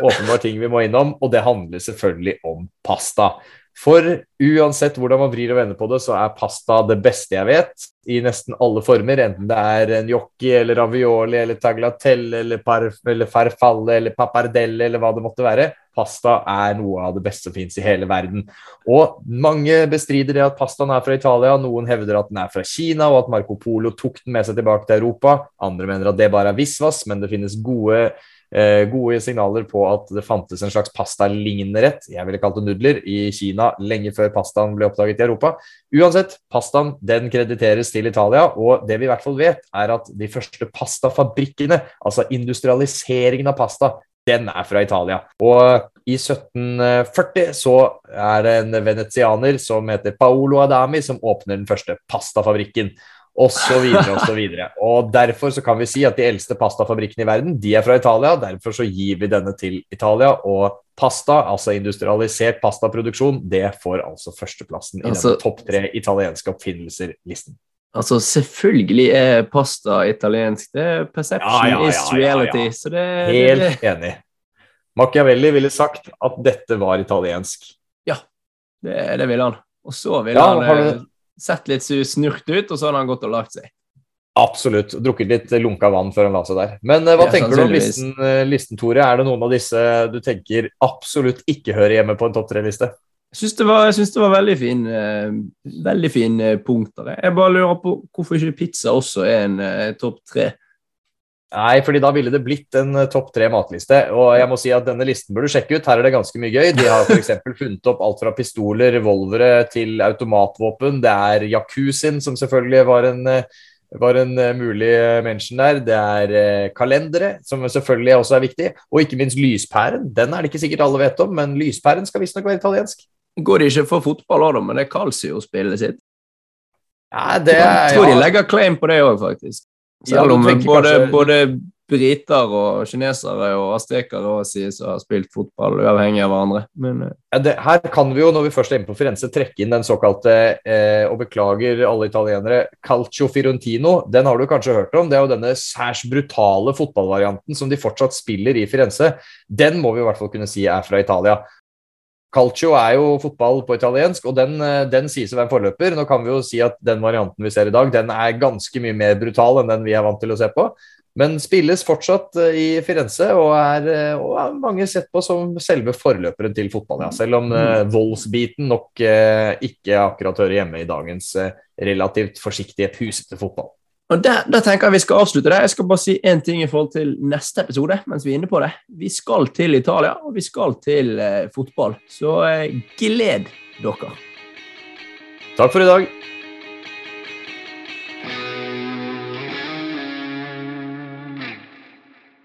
åpenbar ting vi må innom, og det handler selvfølgelig om pasta. For uansett hvordan man vrir og vender på det, så er pasta det beste jeg vet, i nesten alle former. Enten det er gnocchi eller ravioli eller taglatelle eller, eller farfalle eller pappardelle eller hva det måtte være. Pasta er noe av det beste som fins i hele verden. Og mange bestrider det at pastaen er fra Italia, noen hevder at den er fra Kina, og at Marco Polo tok den med seg tilbake til Europa. Andre mener at det bare er visvas, men det finnes gode, gode signaler på at det fantes en slags pastalignende rett, jeg ville kalt det nudler, i Kina lenge før pastaen ble oppdaget i Europa. Uansett, pastaen den krediteres til Italia, og det vi i hvert fall vet, er at de første pastafabrikkene, altså industrialiseringen av pasta, den er fra Italia. Og i 1740 så er det en venezianer som heter Paolo Adami som åpner den første pastafabrikken. Videre og derfor så kan vi si at de eldste pastafabrikkene i verden, de er fra Italia. Derfor så gir vi denne til Italia. Og pasta, altså industrialisert pastaproduksjon, det får altså førsteplassen i Altså- denne topp tre italienske oppfinnelser-listen. Altså, selvfølgelig er pasta italiensk. Det er perception Ja, ja, ja, is ja, ja. reality. Så det, det, Helt enig. Machiavelli ville sagt at dette var italiensk. det, det vil han. Og så ville Ja, han har eh, du- sett litt snurt ut, og så hadde han gått og lagt seg. Absolutt. Drukket litt lunka vann før han la seg der. Men eh, hva Ja, tenker du om listen, eh, listen, Tore? Er det noen av disse du tenker absolutt ikke hører hjemme på en topp tre-liste? Jeg syns det, det var veldig fin, eh, veldig fin punkter. jeg. Bare lurer på hvorfor ikke pizza også er en topp tre. Nei, fordi da ville det blitt en eh, topp tre matliste. Og jeg må si at denne listen bør du sjekke ut. Her er det ganske mye gøy. De har f.eks. funnet opp alt fra pistoler, revolvere til automatvåpen. Det er jacuzzien, som selvfølgelig var en eh, var en eh, mulig mention der. Det er kalendere, som selvfølgelig også er viktig. Og ikke minst lyspæren. Den er det ikke sikkert alle vet om, men lyspæren skal visstnok være italiensk. Går det ikke for fotball òg, men det er Calcio-spillet sitt. Ja, det Jeg tror de legger claim på det òg, faktisk. Selv om både, kanskje- både briter og kinesere og aztekere sies å ha spilt fotball uavhengig av hverandre. Men eh, Ja, det, her kan vi jo, når vi først er inne på Firenze, trekke inn den såkalte, eh, og beklager alle italienere, Calcio firontino. Den har du kanskje hørt om. Det er jo denne særs brutale fotballvarianten som de fortsatt spiller i Firenze. Den må vi i hvert fall kunne si er fra Italia. Calcio er jo fotball på italiensk, og den, eh, den sies å være en forløper. Nå kan vi jo si at den varianten vi ser i dag, den er ganske mye mer brutal enn den vi er vant til å se på. Men spilles fortsatt eh, i Firenze, og er, eh, og er mange sett på som selve forløperen til fotball. Ja. Selv om uh, voldsbiten nok uh, ikke akkurat hører hjemme i dagens uh, relativt forsiktige, pusete fotball. Og der, tenker jeg vi skal avslutte det. Jeg skal bare si én ting i forhold til neste episode. mens Vi er inne på det. Vi skal til Italia, og vi skal til eh, fotball. Så eh, gled dere. Takk for i dag.